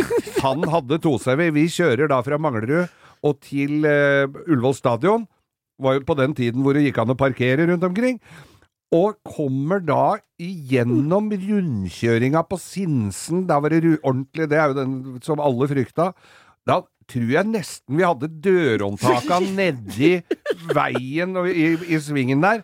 han hadde 2CV. Vi kjører da fra Manglerud og til uh, Ullevål stadion. Var jo på den tiden hvor det gikk an å parkere rundt omkring. Og kommer da igjennom rundkjøringa på Sinsen. Da var det ordentlig, det er jo den som alle frykta. Da tror jeg nesten vi hadde dørhåndtaka nedi veien og i, i svingen der.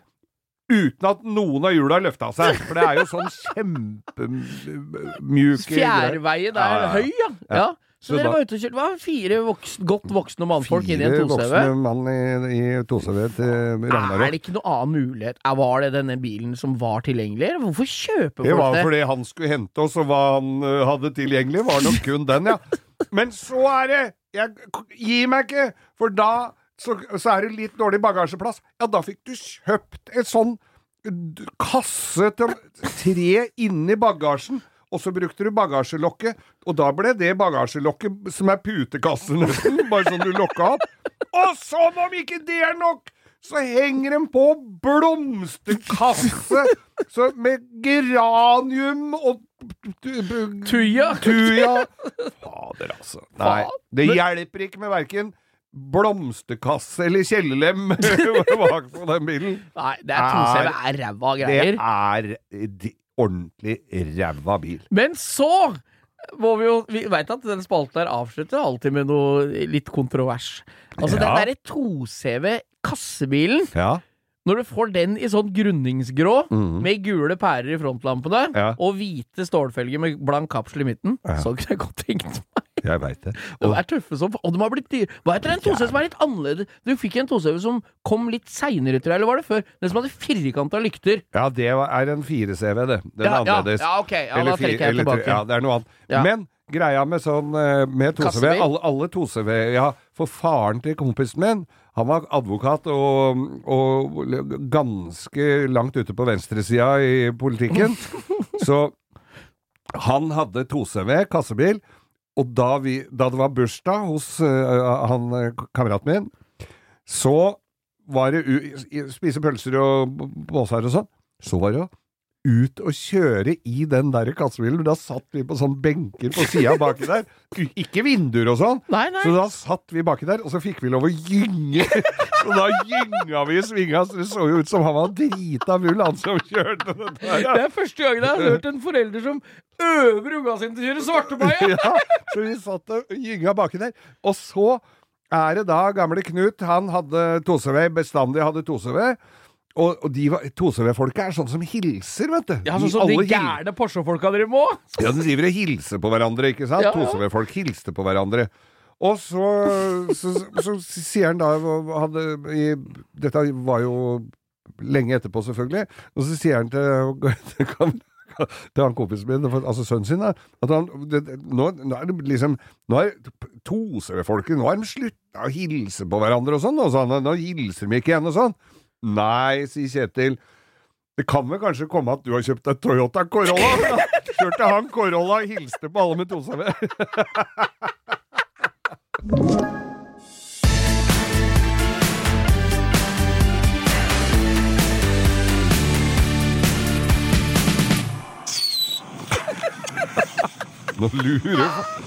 Uten at noen av hjula løfta seg. For det er jo sånn kjempemjuke Fjærveien er ja, ja. høy, ja. ja. Så, Så dere da- var ute og kjørte Det fire voksen, godt voksne mannfolk inn i en Fire 2CV. voksne mann i, i 2CV til Er det ikke noen annen mulighet? Var det denne bilen som var tilgjengelig? Hvorfor kjøper Det Det var fordi han skulle hente oss, og hva han ø, hadde tilgjengelig, var nok kun den, ja. Men så er det Jeg Gi meg ikke! For da så, så er det litt dårlig bagasjeplass. Ja, da fikk du kjøpt en sånn kasse til tre inni bagasjen. Og så brukte du bagasjelokket, og da ble det bagasjelokket som er putekasse nesten, bare sånn du lokka opp. Og som om ikke det er nok, så henger de på blomsterkasse så med geranium og Tuja. Tuja. Fader, altså. Nei, det hjelper ikke med verken blomsterkasse eller kjellelem bak på den bilen. Nei, det er 2CV er ræva Det er de- ordentlig ræva bil. Men så må vi jo Vi veit at den spalten her avslutter alltid med noe litt kontrovers. Altså, den Ja. derre 2CV kassebilen, Ja. Når du får den i sånn grunningsgrå, Mhm. med gule pærer i frontlampene, Ja. og hvite stålfelger med blank kapsel i midten, Ja. så kunne jeg godt tenkt meg. Jeg veit det. De Og, er tøffe som Og de har blitt dyre. Hva heter den 2CV som er litt annerledes? Du fikk en 2CV som kom litt seinere, tror jeg, eller var det før? Den som hadde firkanta lykter. ja, det er en 4CV, det. Den er ja, annerledes. ja, ok. Ja, Eller da jeg tilbake. Ja, det er noe annet. Men greia med sånn eh, med 2CV alle, alle 2CV Ja, for faren til kompisen min, han var advokat og, og ganske langt ute på venstresida i politikken. så han hadde 2CV, kassebil, og da, vi, da det var bursdag hos uh, han kameraten min, så var det u spise pølser og båsar båser og sånn. Så var det jo ut og kjøre i den der kassebilen. Da satt vi på sånne benker på sida baki der. Ikke vinduer og sånn. Nei, nei. Så da satt vi baki der, og så fikk vi lov å gynge. Så da gynga vi i svinga, så det så jo ut som han var drita full, han som kjørte dette Det er første gangen jeg har hørt en forelder som øver unga sine til å kjøre svartebaie! Ja, så vi satt og gynga baki der. Og så er det da gamle Knut, han hadde 2CV, bestandig hadde 2CV. Og, og de 2CV-folket er sånn som hilser, vet du. Ja, sånn som de gærne Porsche-folka driver med. Ja, de driver og hilser på hverandre, ikke sant? Ja, ja. 2CV-folk hilste på hverandre. Og så, så, så, så sier han da hadde, i, Dette var jo lenge etterpå, selvfølgelig. Og så sier han til, til, til han kompisen min, altså sønnen sin, da, at han det, nå, nå er det liksom Nå er 2CV-folket Nå har de slutta å hilse på hverandre og sånn. Og sånn nå hilser de ikke igjen og sånn. Nei, sier Kjetil. Det kan vel kanskje komme at du har kjøpt deg Toyota Corolla? Kjørte han Corolla og hilste på alle med 2CV. Nå lurer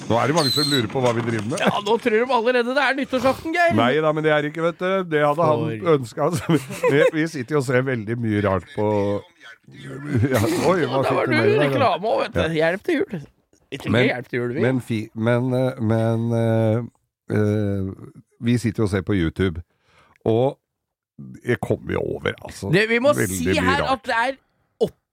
Nå er det mange som lurer på hva vi driver med. Ja, nå tror de allerede det er nyttårsaften, Geir. Nei da, men det er ikke, vet du. Det hadde han ønska. Vi, vi sitter jo og ser veldig mye rart på ja, Oi, hva fikk var du med reklame òg, vet du. Hjelp til jul. Men- hjelp til jul, vi. Men, fi, men, eh, men eh, eh, vi sitter jo og ser på YouTube, og det kommer jo over, altså. Det, vi må veldig si her at det er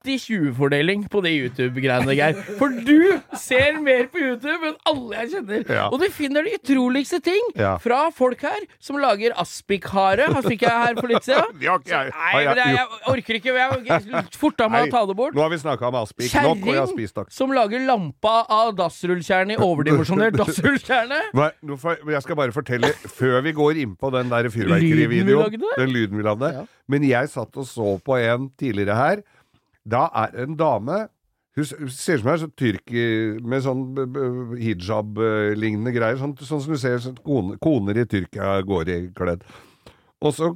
80-20-fordeling på de YouTube-greiene, Geir. For du ser mer på YouTube enn alle jeg kjenner. Ja. Og du finner de utroligste ting Ja. fra folk her som lager aspikhare. Her fikk jeg her for litt siden. Det jeg. Nei, jeg- orker ikke. Jeg, forta meg å ta det bort. Nå har vi snakka med aspik Kjerring som lager lampa av dassrullkjerne i overdimensjonert dassrullkjerne. Jeg skal bare fortelle, før vi går inn på den der fyrverkerivideoen? Den lyden vi lagde. Ja. Men jeg satt og så på en tidligere her. Da er en dame Hun ser ut som er sånn tyrker med sånn hijab-lignende greier. Sånn, sånn som du ser sånn koner, koner i Tyrkia går i kledd. Og så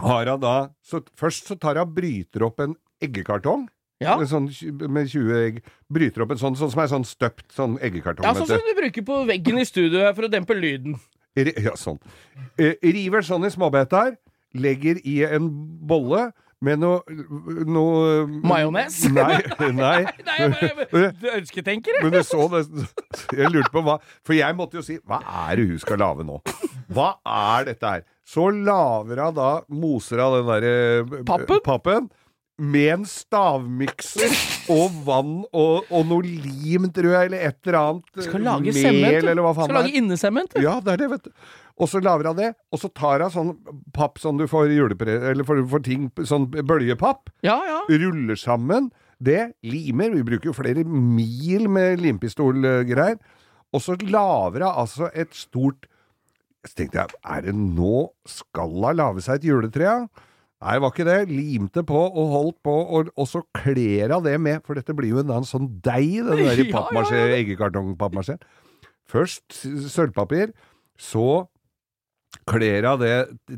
har hun da så Først så tar hun bryter opp en eggekartong. Ja. Med, sånn, med 20 egg. Bryter opp en sånn, sånn som er sånn støpt sånn eggekartong. Ja, sånn som du bruker på veggen i studio her for å dempe lyden. Ja, sånn. Eh, river sånn i småbiter, legger i en bolle med noe noe Majones? Nei, nei. Nei, jeg bare ønsketenker, jeg. Men du så det Jeg lurte på hva For jeg måtte jo si Hva er det hun skal lage nå? Hva er dette her? Så lager hun da Moser av den derre Pappen? pappen med en stavmikser og vann og, og noe lim, tror jeg, eller et eller annet. Skal lage mel, sement. eller hva faen Skal lage innesement. Ja, det er det, vet du. Og så lager hun det, og så tar hun sånn papp som du får julepre... Eller for, for ting, sånn bøljepapp, Ja, ja. ruller sammen det, limer, vi bruker jo flere mil med limpistolgreier, og så lager hun altså et stort Så tenkte jeg, er det nå skal hun lage seg et juletre? ja? Nei, det var ikke det. Limte på og holdt på, og, og så kler hun det med, for dette blir jo en annen sånn deig, den der Ja, eggekartongpappmasjé. Først sølvpapir, så kler av det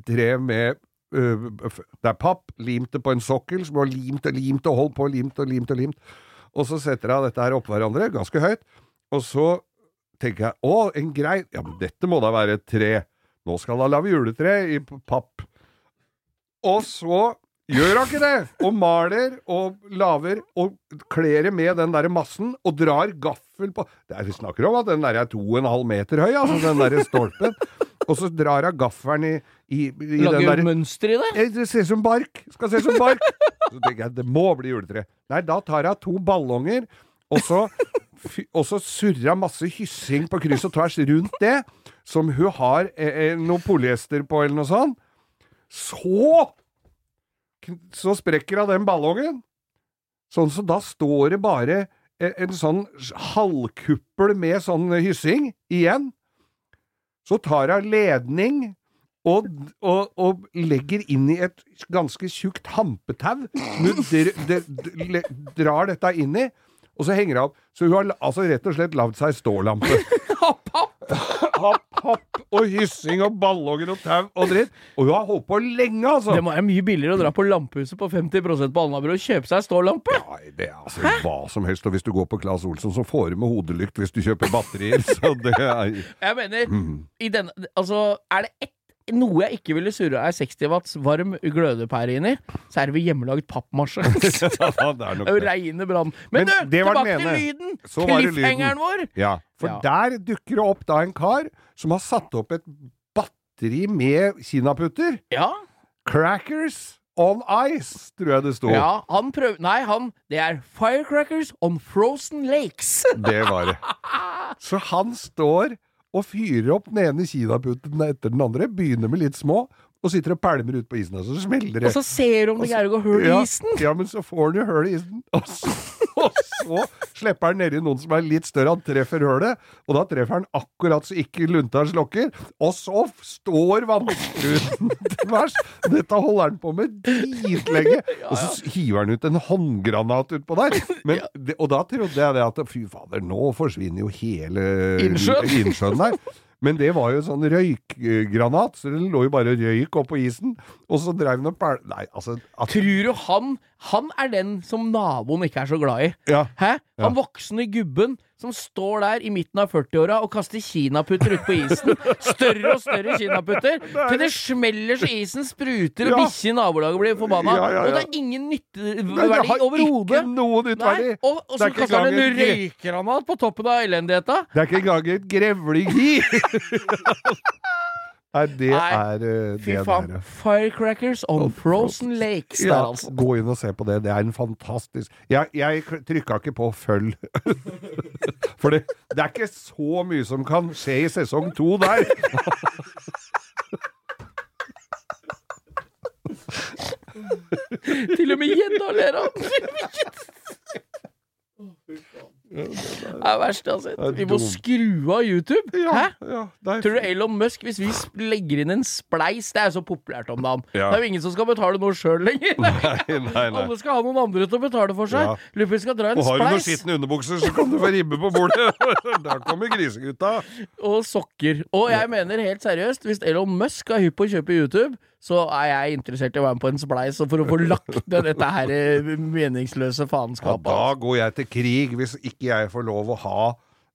treet med øh, Det er papp, limt det på en sokkel, som har limt og limt og holdt på, limt og limt og limt. Og så setter jeg dette her oppå hverandre, ganske høyt, og så tenker jeg å, en grei Ja, men dette må da være et tre. Nå skal da lage juletre i papp. Og så gjør han ikke det, og maler og lager og kler det med den der massen, og drar gaffel på det er, Vi snakker om at den der er to og en halv meter høy, altså, den der stolpen. Og så drar hun gaffelen i, i, i den Lager der mønster i det. Eh, Det ser ut som bark. Skal se som bark. Så tenker jeg, det må bli juletre. Nei, da tar jeg to ballonger, og så, og så surrer jeg masse hyssing på kryss og tvers rundt det, som hun har eh, eh, noe polyester på, eller noe sånt. Så Så sprekker hun den ballongen. Sånn så da står det bare en, en sånn halvkuppel med sånn hyssing igjen. Så tar hun ledning og, og, og legger inn i et ganske tjukt hampetau. som hun drar dette inn i, og så henger det opp. Så hun har altså rett og slett lagd seg stålampe. Hopp, papp! Happ, happ og hyssing og ballonger og tau og dritt. Og hun har holdt på lenge, altså. Det må være mye billigere å dra på Lampehuset på 50% på Alnabru og kjøpe seg stålampe. Nei, det er altså hva som helst. Og hvis du går på Claes Olsson, så får du med hodelykt hvis du kjøper batterier. Så det er Jeg mener, Mm. i denne Altså, er det ett noe jeg ikke ville surra ei 60 watts varm glødepære inn i, så er det vel hjemmelaget pappmasje. er er reine brann. Men, Men du, det var den tilbake til lyden! Så lyden. Cliffhangeren vår! Ja, for Ja. der dukker det opp da en kar som har satt opp et batteri med kinaputter. Ja. Crackers. on ice, tror jeg det sto. Ja, han prøv... Nei, han Det er Firecrackers on Frozen Lakes. Det var det. Så han står og fyrer opp den ene kinaputten etter den andre, begynner med litt små, og sitter og pælmer ut på isen, og så smeller det. Og så ser du om det greier å gå hull i isen. Ja, men så får han jo hull i isen, og så, og så slipper han nedi noen som er litt større, han treffer hullet, og da treffer han akkurat så ikke lunta slokker, og så står vannstruten til værs. Dette holder han på med dritlenge, og så hiver han ut en håndgranat utpå der. Men, og da trodde jeg det at fy fader, nå forsvinner jo hele innsjøen der. Men det var jo sånn røykgranat, så det lå jo bare røyk oppå isen. Og så dreiv den og pæl... Nei, altså at, Tror du han Han er den som naboen ikke er så glad i? Ja. Hæ? Ja. Han voksne gubben som står der i midten av 40-åra og kaster kinaputter ut på isen. Større og større kinaputter. Til det smeller så isen spruter, og Ja. bikkje i nabolaget blir forbanna. Ja, ja. Og det er ingen nytteverdi overhodet. og, og så er kaster han en røykgranat på toppen av elendigheta. Det er ikke engang et grevling i! Nei, det er eh, Fy det faen. der. Firecrackers on Frozen Lakes Ja, der, altså. gå inn og se på det. Det er en fantastisk Jeg, jeg trykka ikke på følg. For det, det er ikke så mye som kan skje i sesong to der. Til og med gjedda ler av Det er verst jeg har sett. Vi må skru av YouTube. Hæ? ja er Tror du Elon Musk, hvis vi legger inn en spleis Det er jo så populært om dagen. Ja. Det er jo ingen som skal betale noe sjøl lenger. Nei, nei, nei. Alle skal ha noen andre til å betale for seg. Ja. Skal dra en spleis. Og har du noen skitne underbukser, så kan du få ribbe på bordet. Der kommer grisegutta. Og sokker. Og jeg mener helt seriøst, hvis Elon Musk er hypp på å kjøpe YouTube, så er jeg interessert i å være med på en spleis og for å få lagt ned dette her meningsløse meningsløse Ja, da går jeg til krig hvis ikke jeg får lov å ha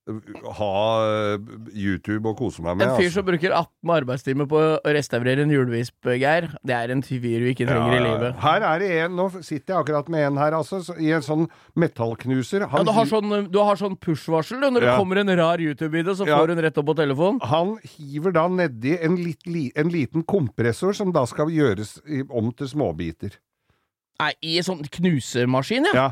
ha eh, YouTube og kose meg med. En fyr altså. som bruker 18 arbeidstimer på å restaurere en julevisp, Geir, det er en fyr vi ikke trenger i Ja, ja. livet. Her er det en, nå sitter jeg akkurat med en her, altså, i en sånn metallknuser. Ja, du, har sånn, du har sånn push-varsel når det Ja. kommer en rar YouTube-video, så får den rett opp på telefonen. han hiver da nedi en, lit, li, en liten kompressor som da skal gjøres om til småbiter. Nei, i en sånn knusemaskin, ja. Ja.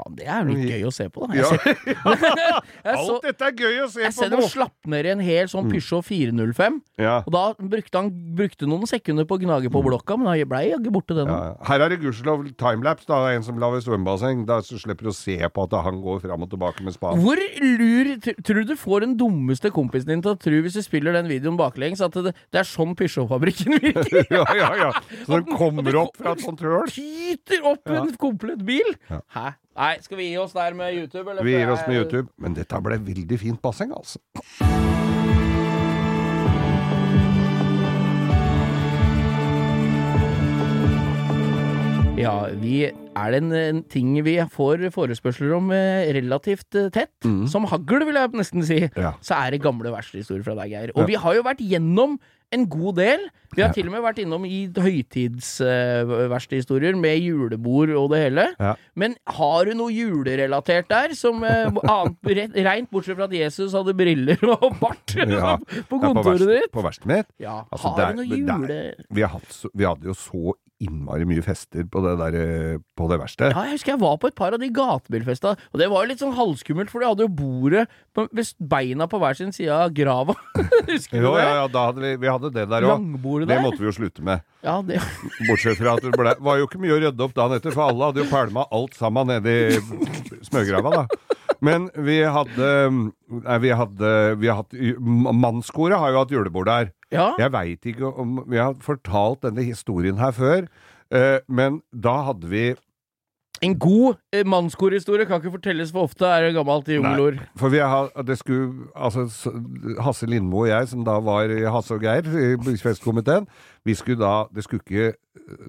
Faen, det er jo litt gøy å se på, da. ja. Ser, så, Alt dette er gøy å se jeg på ser nå! dem slapp ned i en hel sånn Peugeot 405, Ja. og da brukte han brukte noen sekunder på å gnage på blokka, men han blei jaggu borte, den òg. ja. Her er det gudskjelov timelapse, da, en som lager svømmebasseng. Da så slipper du å se på at han går fram og tilbake med spaden. Hvor lur Tror du du får den dummeste kompisen din til å tro, hvis du spiller den videoen baklengs, at det, det er sånn Peugeot-fabrikken virker? ja, ja, ja. Så den kommer opp fra et sånt høl. Tyter opp en komplett bil! Hæ? Nei, skal vi gi oss der med YouTube, eller? Vi gir oss med YouTube. Men dette ble veldig fint basseng, altså. Ja, vi er det en, en ting vi får forespørsler om eh, relativt eh, tett, som hagl, vil jeg nesten si, Mm. Ja. så er det gamle verkstedhistorier fra deg, Geir. Og vi har jo vært gjennom en god del. Vi har til og med vært innom i høytidsverkstedhistorier med julebord og det hele. Ja. Men har du noe julerelatert der, som eh, annet, re- rent bortsett fra at Jesus hadde briller og bart Ja. på kontoret ditt? På verkstedet mitt. Ja, Altså, har der- du noe der- jule... Vi, har hatt, så- vi hadde jo så innmari mye fester på det der eh, På det verkstedet. Ja, jeg husker jeg var på et par av de gatebilfesta, og det var jo litt sånn halvskummelt, for de hadde jo bordet på, beina på hver sin side av grava. husker du Jo, det? ja, ja, da hadde vi, vi hadde det der òg. Det der. måtte vi jo slutte med. Ja, det Bortsett fra at det ble, var jo ikke mye å rydde opp dagen etter, for alle hadde jo pælma alt sammen nedi smørgrava, da. Men vi hadde Nei, vi hadde, vi hadde Mannskoret har jo hatt julebord der. Ja. Jeg veit ikke om vi har fortalt denne historien her før, eh, men da hadde vi En god eh, mannskorhistorie kan ikke fortelles for ofte, er det gammelt i jungelord. For vi har, det skulle, altså, Hasse Lindmo og jeg, som da var i Hasse og Geir i festkomiteen, vi skulle da Det skulle ikke,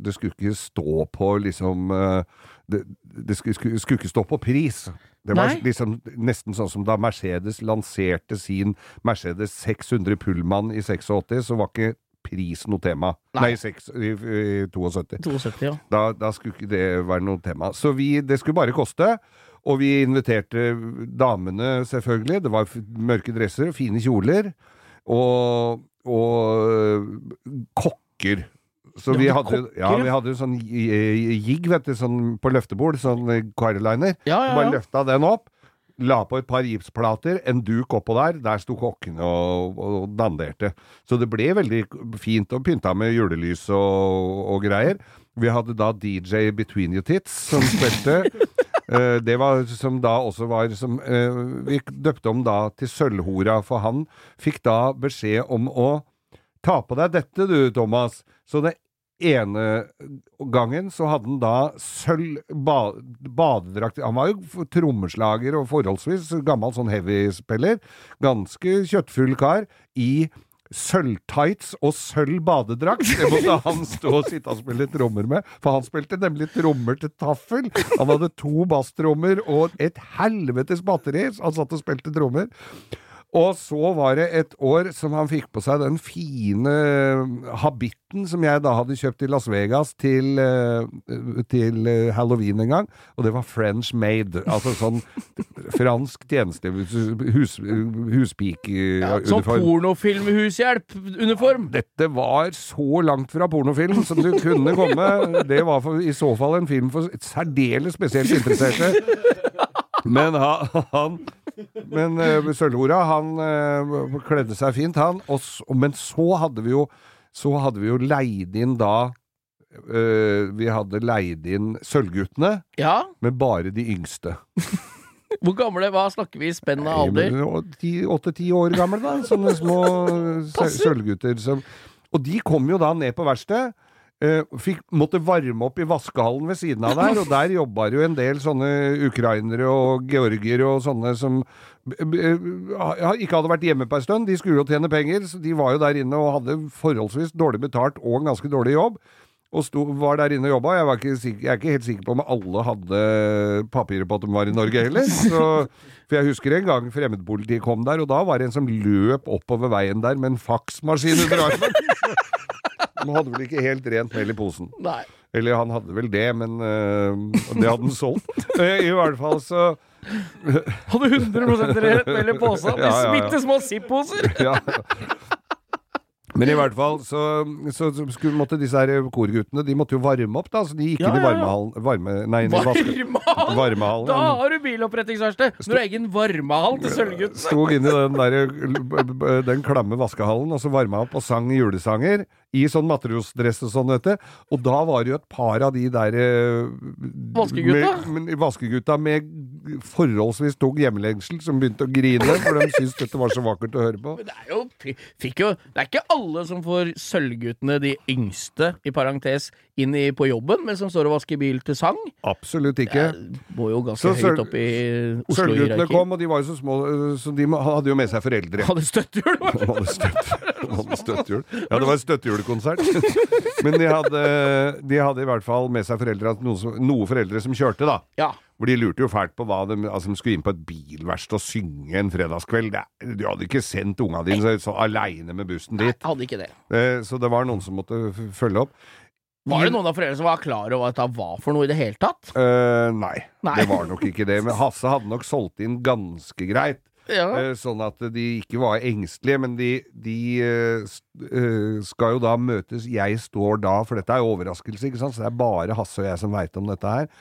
det skulle ikke stå på liksom eh, Det, det skulle, skulle, skulle ikke stå på pris. Det var Nei. liksom nesten sånn som da Mercedes lanserte sin Mercedes 600 Pullman i 86, så var ikke pris noe tema. Nei. Nei, 6, i, i 72. 72, ja. Da, da skulle ikke det være noe tema. Så vi, det skulle bare koste. Og vi inviterte damene, selvfølgelig. Det var mørke dresser, fine kjoler. Og, og øh, kokker. Så vi hadde, ja, vi hadde jo sånn jig vet du, sånn på løftebord, sånn eh, carliner. Ja, ja, Bare løfta den opp, la på et par gipsplater, en duk oppå der, der sto kokkene og, og danderte. Så det ble veldig fint og pynta med julelys og, og greier. Vi hadde da DJ Between Your Tits som spilte. Uh, det var som da også var som uh, Vi døpte om da til Sølvhora, for han fikk da beskjed om å ta på deg dette du, Thomas. Så det ene gangen så hadde han da sølv ba, badedrakt Han var jo trommeslager og forholdsvis gammel sånn heavy-spiller. Ganske kjøttfull kar i sølvtights og sølv badedrakt. Det måtte han stå og sitte og spille trommer med, for han spilte nemlig trommer til taffel. Han hadde to basstrommer og et helvetes batteri. så Han satt og spilte trommer. Og så var det et år som han fikk på seg den fine habitten som jeg da hadde kjøpt i Las Vegas til, eh, til eh, halloween en gang, og det var French made. Altså sånn fransk tjeneste... Hus, Huspikeuniform. Sånn pornofilmhushjelp-uniform. Dette var så langt fra pornofilm som du kunne komme. Det var for, i så fall en film for særdeles spesielt interesserte. Men han, han Men uh, Sølvhora, han uh, kledde seg fint, han. Og, s- men så hadde vi jo Så hadde vi jo leid inn da uh, Vi hadde leid inn Sølvguttene, Ja. men bare de yngste. Hvor gamle hva snakker vi i spenn av alder? Åtte-ti år gamle, da. Sånne små sølvgutter som Og de kom jo da ned på verkstedet. Eh, fikk, måtte varme opp i vaskehallen ved siden av der, og der jobba det jo en del sånne ukrainere og georgiere og sånne som ikke hadde vært hjemme på en stund. De skulle jo tjene penger, så de var jo der inne og hadde forholdsvis dårlig betalt og ganske dårlig jobb. Og sto, var der inne og jobba. Jeg, ikke sikker, jeg er ikke helt sikker på om alle hadde papirer på at de var i Norge heller. Så, for jeg husker en gang fremmedpolitiet kom der, og da var det en som løp oppover veien der med en faksmaskin under armen. Han hadde vel ikke helt rent mel i posen. Nei. Eller han hadde vel det, men øh, det hadde han solgt. Eh, I hvert fall så Hadde 100% rent mel i posen. Ja, ja, ja. Bitte små Zipp-poser. ja. Men i hvert fall så, så, skulle, måtte disse her korguttene De måtte jo varme opp, da. Så de gikk Ja, inn i varmehallen Varme, Nei, vaske, varmehallen. Da har du bilopprettingsverksted! Når du har egen varmehall til Sølvguttene. Sto inn i den, der, den klamme vaskehallen og så varma opp og sang julesanger. I sånn matrosdress og sånn, du. Og da var det jo et par av de der eh, Vaskegutta? Med, vaskegutta med forholdsvis tung hjemlengsel som begynte å grine, for de syntes dette var så vakkert å høre på. Men det er jo, jo Det er ikke alle som får Sølvguttene, de yngste, i parentes, inn i, på jobben, men som står og vasker bil til sang. Absolutt ikke. Må jo ganske Så høyt opp i Sølvguttene Oslo-hierarkiet. kom, og de var jo så små, så de hadde jo med seg foreldre. Hadde støttehjul! De hadde støtt- hadde støttehjul. Ja, det var en støttehjulkonsert. Men de hadde, de hadde i hvert fall med seg foreldre, noen, noe foreldre som kjørte, da. Ja. For de lurte jo fælt på hva de, altså de skulle inn på et bilverksted og synge en fredagskveld. Du hadde ikke sendt unga dine så, så aleine med bussen dit. Hadde ikke det. Eh, Så det var noen som måtte følge opp. Var det noen av foreldrene som var klar over at det var for noe i det hele tatt? Uh, nei, Nei. det var nok ikke det. Men Hasse hadde nok solgt inn ganske greit. Ja. Eh, Sånn at de ikke var engstelige, men de, de eh, eh, skal jo da møtes. Jeg står da, for dette er jo overraskelse, ikke sant? så det er bare Hasse og jeg som veit om dette her.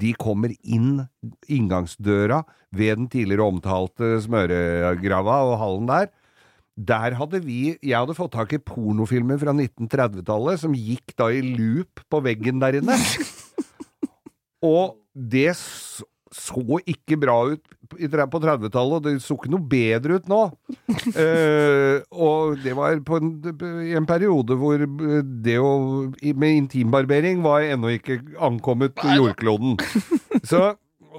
De kommer inn inngangsdøra ved den tidligere omtalte smøregrava og hallen der. Der hadde vi Jeg hadde fått tak i pornofilmer fra 1930-tallet som gikk da i loop på veggen der inne. Og det så ikke bra ut på 30-tallet, og det så ikke noe bedre ut nå. Uh, og det var på en, i en periode hvor det å med intimbarbering var ennå ikke ankommet jordkloden. Så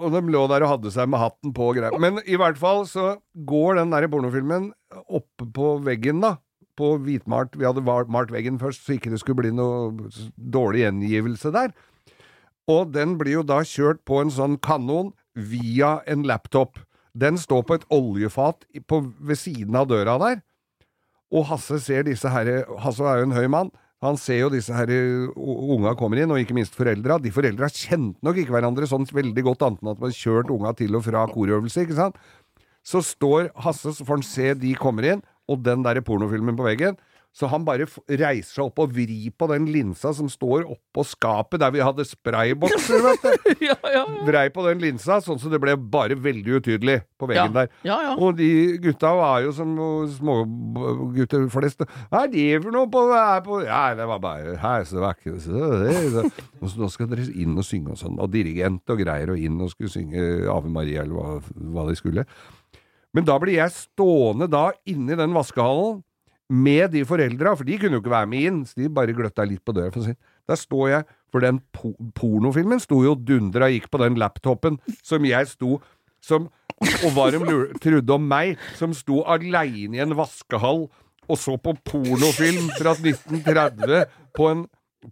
og de lå der og hadde seg med hatten på og greier. Men i hvert fall så går den der pornofilmen oppe på veggen, da. På hvitmalt. Vi hadde malt veggen først, så ikke det skulle bli noe dårlig gjengivelse der. Og den blir jo da kjørt på en sånn kanon via en laptop. Den står på et oljefat på, ved siden av døra der. Og Hasse ser disse herre Hasse er jo en høy mann. Han ser jo disse her unga kommer inn, og ikke minst foreldra. De foreldra kjente nok ikke hverandre sånn veldig godt, annet enn at man kjørt unga til og fra korøvelse, ikke sant. Så står Hasse, så får han se de kommer inn, og den der pornofilmen på veggen. Så han bare reiser seg opp og vrir på den linsa som står oppå skapet der vi hadde spraybokser, vet du. ja, ja, Vrei på den linsa, sånn så det ble bare veldig utydelig på ja. veggen der. Ja, ja. Og de gutta var jo som smågutter flest. Hva er det for noe på, her på Ja, det var bare her, så det var ikke så det, så. Nå skal dere inn og synge og sånn. Og dirigent og greier, og inn og skulle synge Ave Maria, eller hva, hva de skulle. Men da blir jeg stående da inne i den vaskehallen med de foreldra, for de kunne jo ikke være med inn, så de bare gløtta litt på døra. For å si. Der står jeg, for den po pornofilmen sto jo dundra gikk på den laptopen som jeg sto som Og hva de trodde om meg, som sto aleine i en vaskehall og så på pornofilm fra 1930 på en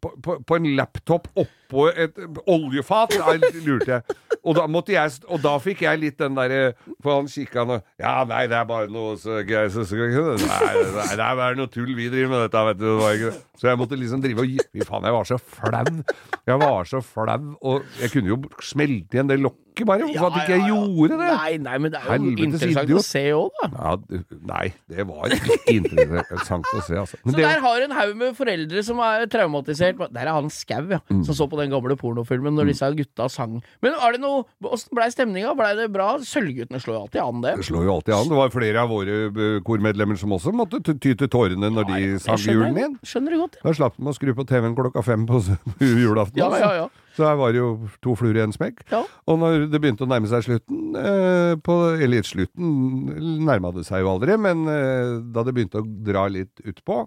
på, på, på en laptop oppå et oljefat, der lurte jeg. Og da, måtte jeg, og da fikk jeg litt den derre For han kikka nå Ja, nei, det er bare noe så gøy så, så, Nei, nei, det er bare noe tull vi driver med dette, vet du. Det. Så jeg måtte liksom drive og Fy faen, jeg var så flau. Jeg var så flau, og jeg kunne jo smelte igjen det lokket, bare. For at ikke jeg gjorde det. Nei, nei, men det er jo Helvetes interessant idiot. å se òg, da. Ja, nei, det var ikke interessant å se, altså. Men Så det, der har en haug med foreldre som er traumatisert. Der er han Skau, ja. Mm. Som så på den gamle pornofilmen når disse gutta sang. Men er det noe Åssen blei stemninga? Blei det bra? Sølvguttene slår jo alltid an, det. Det slår jo alltid an. Det var flere av våre eh, kormedlemmer som også måtte ty til tårene når de sang julen din. inn. Skjønner du godt. Da slapp de å skru på TV-en klokka fem på julaften. Ja, ja, ja. Så her var det jo to fluer i en smekk. Ja. Og når det begynte å nærme seg slutten, eh, på, eller slutten nærma det seg jo aldri, men eh, da det begynte å dra litt utpå,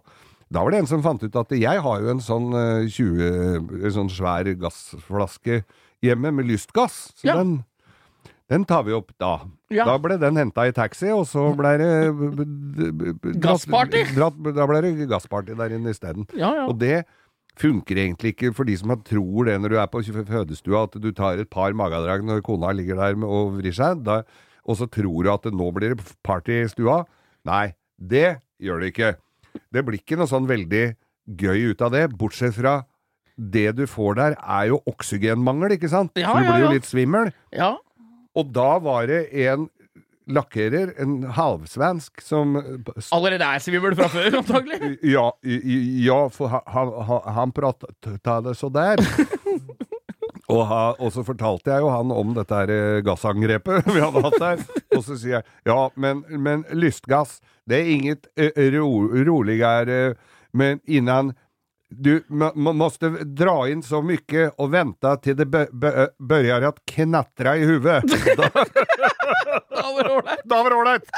da var det en som fant ut at jeg har jo en sånn eh, 20, en sånn svær gassflaske hjemme med lystgass. Så Ja. den, den tar vi opp da. Ja. Da ble den henta i taxi, og så ble det Gassparty? Da ble det gassparty der inne isteden. Ja, ja. Og det funker egentlig ikke for de som tror det når du er på fødestua, at du tar et par magedrag når kona ligger der og vrir seg, da, og så tror du at nå blir det party i stua. Nei, det gjør det ikke. Det blir ikke noe sånn veldig gøy ut av det, bortsett fra det du får der, er jo oksygenmangel, ikke sant? Ja, du blir jo litt svimmel. ja. Og da var det en lakkerer, en halvsvensk, som Allerede er svimmel fra før, antagelig. ja, ja, for han, han, han prata det så der. Og, ha, så fortalte jeg jo han om dette her eh, gassangrepet vi hadde hatt der. Og så sier jeg ja, men, men lystgass, det er inget eh, ro, roligere, men innan du må- må- måste dra inn så mye og vente til det begynner å knatre i huvudet. Da, Da var det ålreit. da var ålreit!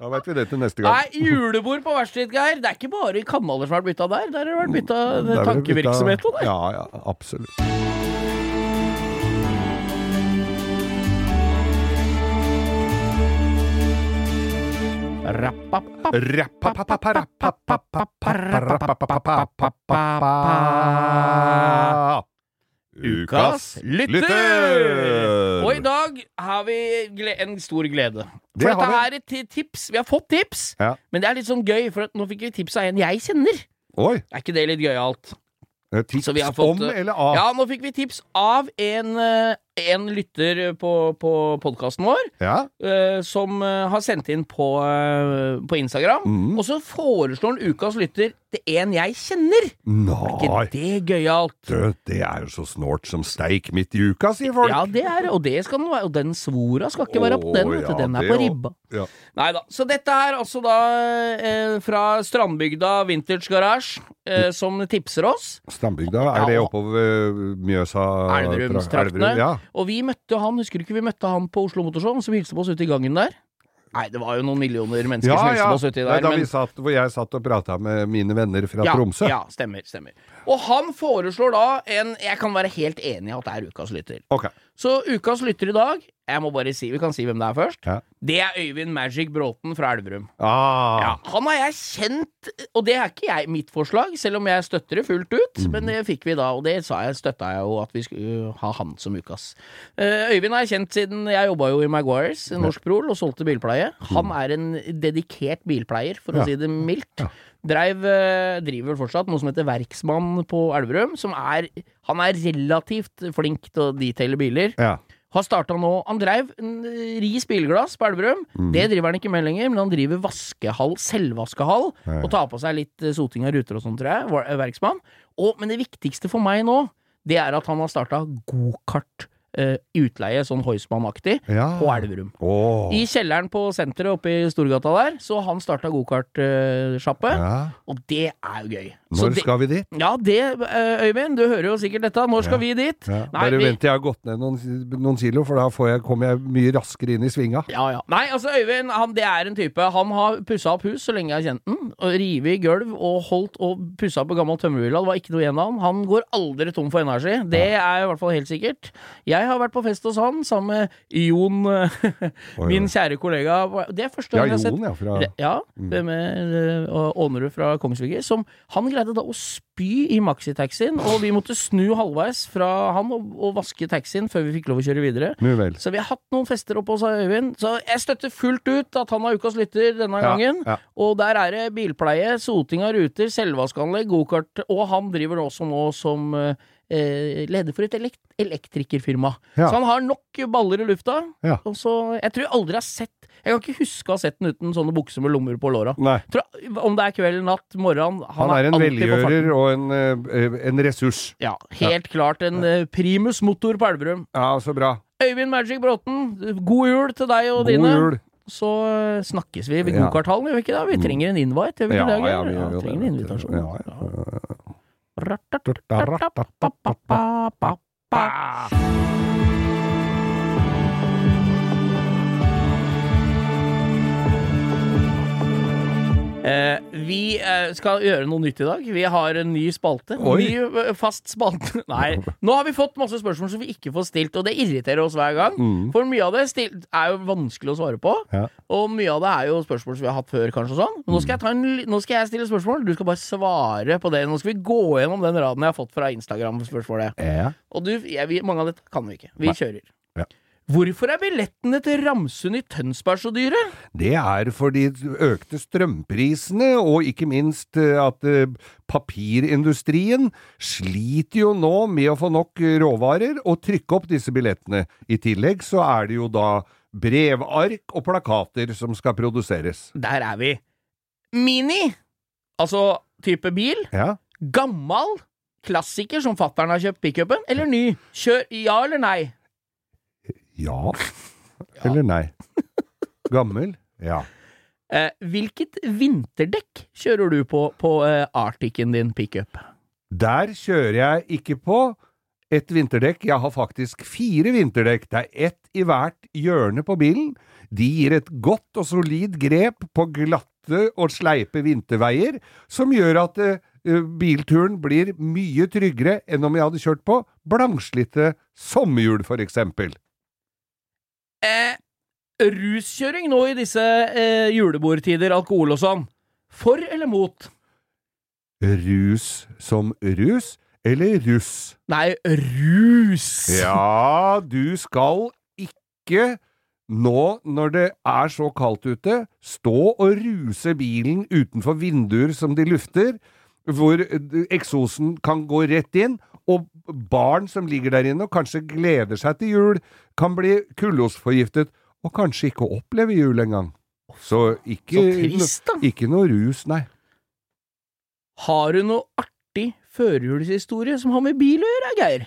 Da vet vi det til neste gang. Nei, julebord på verkstedet, Geir. Det er ikke bare kanaler som har vært bytta der. Der har det vært bytta tankevirksomhet òg, der. Ja, ja, absolutt. Ukas lytter! Og i dag har vi en stor glede. For dette er et tips. Vi har fått tips, Ja. men det er litt sånn gøy, for nå fikk vi tips av en jeg kjenner. Oi! Er ikke det litt gøyalt? eh, Tips fått, om eh, eller av? Ja, nå fikk vi tips av en, eh, en lytter på, på podkasten vår, Ja. uh, som uh, har sendt inn på, uh, på Instagram. Mm. Og så foreslår han ukas lytter til en jeg kjenner. Er ikke Nei, det gøyalt? Det, det er jo så snålt som steik midt i uka, sier folk. Ja, det er og det skal den være. Og den svora skal ikke være på den, vet du. ja, Den er på ribba. Ja. Nei da. Så dette er altså da fra Strandbygda Vintage Garage, eh, som tipser oss. Strandbygda, er det oppover Mjøsa Elverumstraktene. Elverum, Ja. Og vi møtte han, husker du ikke vi møtte han på Oslo Motorshow, som hilste på oss ute i gangen der? Nei, det var jo noen millioner mennesker Ja, som hilste på oss uti der. Ja, da men- vi satt, hvor jeg satt og prata med mine venner fra ja, Tromsø. Ja, stemmer, stemmer. Og han foreslår da en Jeg kan være helt enig i at det er ukas lytter. Okay. Så ukas lytter i dag Jeg må bare si, Vi kan si hvem det er først. Ja. Det er Øyvind Magic Bråten fra Elverum. Ah, Ja, han har jeg kjent, og det er ikke jeg mitt forslag, selv om jeg støtter det fullt ut. Mm. Men det fikk vi da, og det sa jeg, støtta jeg jo at vi skulle ha han som ukas. Eh, Øyvind har jeg kjent siden jeg jobba jo i Maguires, Norsk Prol, og solgte bilpleie. Han er en dedikert bilpleier, for å Ja. si det mildt. Dreiv, driver vel fortsatt noe som heter Verksmann på Elverum, som er Han er relativt flink til å detaile biler. ja. har starta nå Han dreiv eh, Ris bilglass på Elverum. Mm. Det driver han ikke med lenger, men han driver vaskehall, selvvaskehall, Ja. og tar på seg litt eh, soting av ruter og sånn, tror jeg. eh, Verksmann. Og, men det viktigste for meg nå, det er at han har starta gokart. Eh, utleie, sånn Heusmann-aktig, Ja. på Elverum. Oh. I kjelleren på senteret oppe i Storgata der, så han starta gokartsjappe, Ja. og det er jo gøy. Så Når det, skal vi dit? ja, det, eh, Øyvind, du hører jo sikkert dette. Når skal Ja. vi dit? Ja. Nei, Bare vi- vent til jeg har gått ned noen, noen kilo, for da får jeg, kommer jeg mye raskere inn i svinga. Ja, ja. Nei, altså Øyvind han, det er en type Han har pussa opp hus så lenge jeg har kjent den. Og Rivet i gulv og holdt og pussa opp på gammel tømmerhylle. Det var ikke noe igjen av han. Han går aldri tom for energi. Det er i hvert fall helt sikkert. Jeg har vært på fest hos han sammen med Jon, min kjære kollega. Det er første Ja, gang jeg har sett Jon, ja. Fra, Ja, det med uh, Ånerud fra Kongsvinger. Som han greide da å spy i maxitaxien, og vi måtte snu halvveis fra han og, og vaske taxien før vi fikk lov å kjøre videre. Vel. Så vi har hatt noen fester oppe hos Øyvind. Så jeg støtter fullt ut at han har ukas lytter denne Ja, gangen. ja. Og der er det bilpleie, soting av ruter, selvvaskanlegg, gokart, og han driver også nå som eh, leder for et elekt elektrikerfirma. Ja. Så han har nok baller i lufta. Ja. Og så Jeg tror jeg aldri har sett Jeg kan ikke huske å ha sett den uten sånne bukser med lommer på låra. Tror, om det er kveld, natt, morgen Han er en alltid på farten. velgjører og en, eh, en ressurs. Ja, helt klart en eh, primus motor på Elverum. Ja, så bra. Øyvind Magic Bråten, god jul til deg og God dine. jul. Så eh, snakkes vi ved Godkvartalen, gjør vi ikke det? Vi trenger en invite, gjør vi Ja, det? ja, vi gjør jo trenger en invitasjon. Ja, ja. Eh, vi eh, skal gjøre noe nytt i dag. Vi har en ny spalte. Oi. Ny eh, fast spalte. Nei, nå har vi fått masse spørsmål som vi ikke får stilt, og det irriterer oss hver gang. Mm. For mye av det er jo vanskelig å svare på, Ja. og mye av det er jo spørsmål som vi har hatt før, kanskje og sånn. Nå skal, en, nå skal jeg stille spørsmål, du skal bare svare på det. Nå skal vi gå gjennom den raden jeg har fått fra Instagram-spørsmålet. Ja. Og du, jeg, vi, mange av dette kan vi ikke. Vi Nei. kjører. Ja. Hvorfor er billettene til Ramsund i Tønsberg så dyre? Det er for de økte strømprisene, og ikke minst eh, at eh, papirindustrien sliter jo nå med å få nok eh, råvarer og trykke opp disse billettene. I tillegg så er det jo da brevark og plakater som skal produseres. Der er vi. Mini, altså type bil. Ja. Gammal klassiker som fattern har kjøpt pickupen, eller ny? Kjør ja eller nei? Ja. Eller nei. Gammel? Ja. Eh, hvilket vinterdekk kjører du på på eh, Arcticen din pickup? Der kjører jeg ikke på et vinterdekk. Jeg har faktisk fire vinterdekk. Det er ett i hvert hjørne på bilen. De gir et godt og solid grep på glatte og sleipe vinterveier, som gjør at eh, bilturen blir mye tryggere enn om jeg hadde kjørt på blankslitte sommerhjul, for eksempel. Eh, ruskjøring nå i disse eh, julebordtider, alkohol og sånn. For eller mot? Rus som rus, eller russ? Nei, rus! Ja, du skal ikke nå, når det er så kaldt ute, stå og ruse bilen utenfor vinduer som de lufter, hvor eh, eksosen kan gå rett inn, og barn som ligger der inne og kanskje gleder seg til jul, kan bli kullosforgiftet, og kanskje ikke oppleve jul engang. Så ikke, Så trist, da. ikke noe rus, nei. Har du noe artig førjulshistorie som har med bil å gjøre, Geir?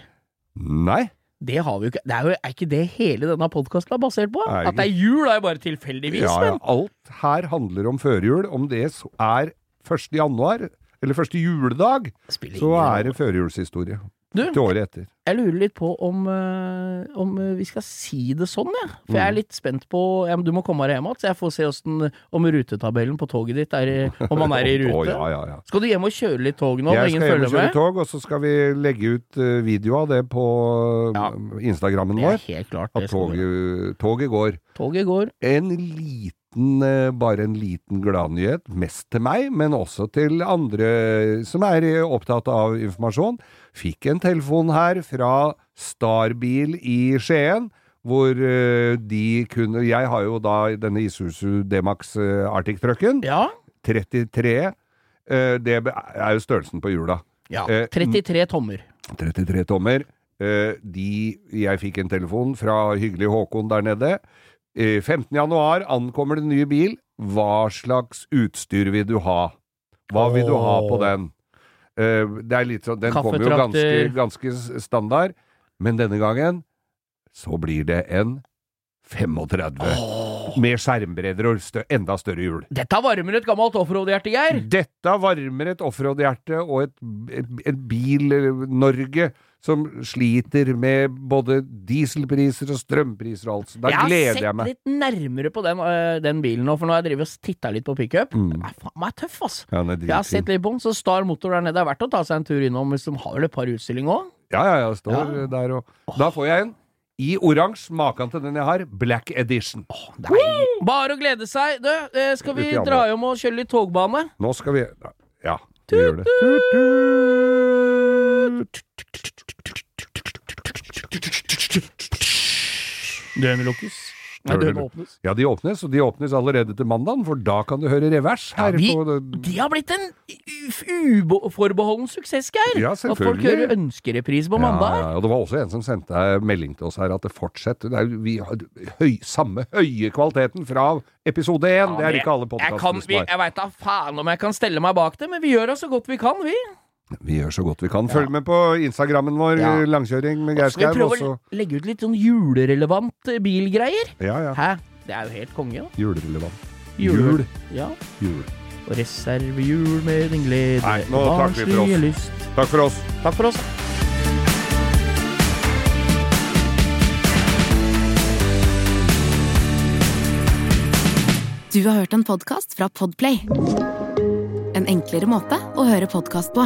Nei. Det har vi jo ikke. Det er jo er ikke det hele denne podkasten er basert på? Nei, At det er jul, er jo bare tilfeldigvis, Ja, ja, alt her handler om førjul. Om det er 1. januar, eller første juledag, så er det førjulshistorie. Du, Til året etter. jeg lurer litt på om, eh, om eh, vi skal si det sånn, jeg. For Mm. jeg er litt spent på ja, Du må komme deg hjem igjen, så jeg får se åssen om rutetabellen på toget ditt er Om man er i rute. ja, ja, ja. Skal du hjem og kjøre litt tog nå, Jeg ingen skal hjem og kjøre med? tog, og så skal vi legge ut eh, video av det på Ja. Instagrammen Det er vår. helt klart. At toget, toget går. Toget går. En liten, eh, bare en liten gladnyhet, mest til meg, men også til andre som er eh, opptatt av informasjon. Fikk en telefon her fra Starbil i Skien, hvor eh, de kunne Jeg har jo da denne Isuzu D-Max eh, Arctic-trucken. Ja. 33. eh, Det er jo størrelsen på hjula. ja. Eh, 33 tommer. 33 tommer. Eh, de Jeg fikk en telefon fra hyggelig Håkon der nede. Eh, 15. januar ankommer det nye bil. Hva slags utstyr vil du ha? Hva vil du ha på den? Eh, det er litt sånn Den kommer jo ganske, ganske standard, men denne gangen så blir det en 35 med skjermbredder og stø enda større hjul. Dette varmer et gammelt offroad-hjerte, Geir. Dette varmer et offroad-hjerte og et, et, et Bil-Norge som sliter med både dieselpriser og strømpriser og alt. Så da jeg har gleder sett jeg meg. litt nærmere på den, øh, den bilen nå, for nå har jeg drevet og titta litt på pickup. Mm. Den er faen meg tøff, ass. Ja, Jeg har sett litt på den, så Star Motor der nede det er verdt å ta seg en tur innom hvis de har vel et par utstillinger òg. Ja, ja, jeg står Ja. der og Da får jeg en i oransje, maken til den jeg har, Black Edition. Bare å glede seg. Du, eh, skal vi dra hjem og kjøre litt togbane? Nå skal vi Ja, vi gjør det. Dørene lukkes. Nei, Dørene åpnes. Ja, de åpnes, og de åpnes allerede til mandagen, for da kan du høre revers Ja, vi, på det- de har blitt en uforbeholden suksess, Geir. Ja, At folk hører ønskereprise på mandag. ja, og det var også en som sendte melding til oss her at det fortsetter. Det er, vi har høy, samme høye kvaliteten fra episode én. det er ikke alle podkastene som har. jeg veit da faen om jeg kan stelle meg bak det, men vi gjør da så godt vi kan, vi. Vi gjør så godt vi kan. Følg med på Instagrammen vår, Ja. Langkjøring med Geir Skau. vi prøver å legge ut litt sånn julerelevant eh, bilgreier? Ja, ja. Hæ? Det er jo helt konge, da. Julerelevant. Jul. Jul. Ja. Jul. Og reservehjul med din glede Nei, nå takker vi for oss. lyst. Takk for oss. Takk for oss. Du har hørt en podkast fra Podplay. En enklere måte å høre podkast på.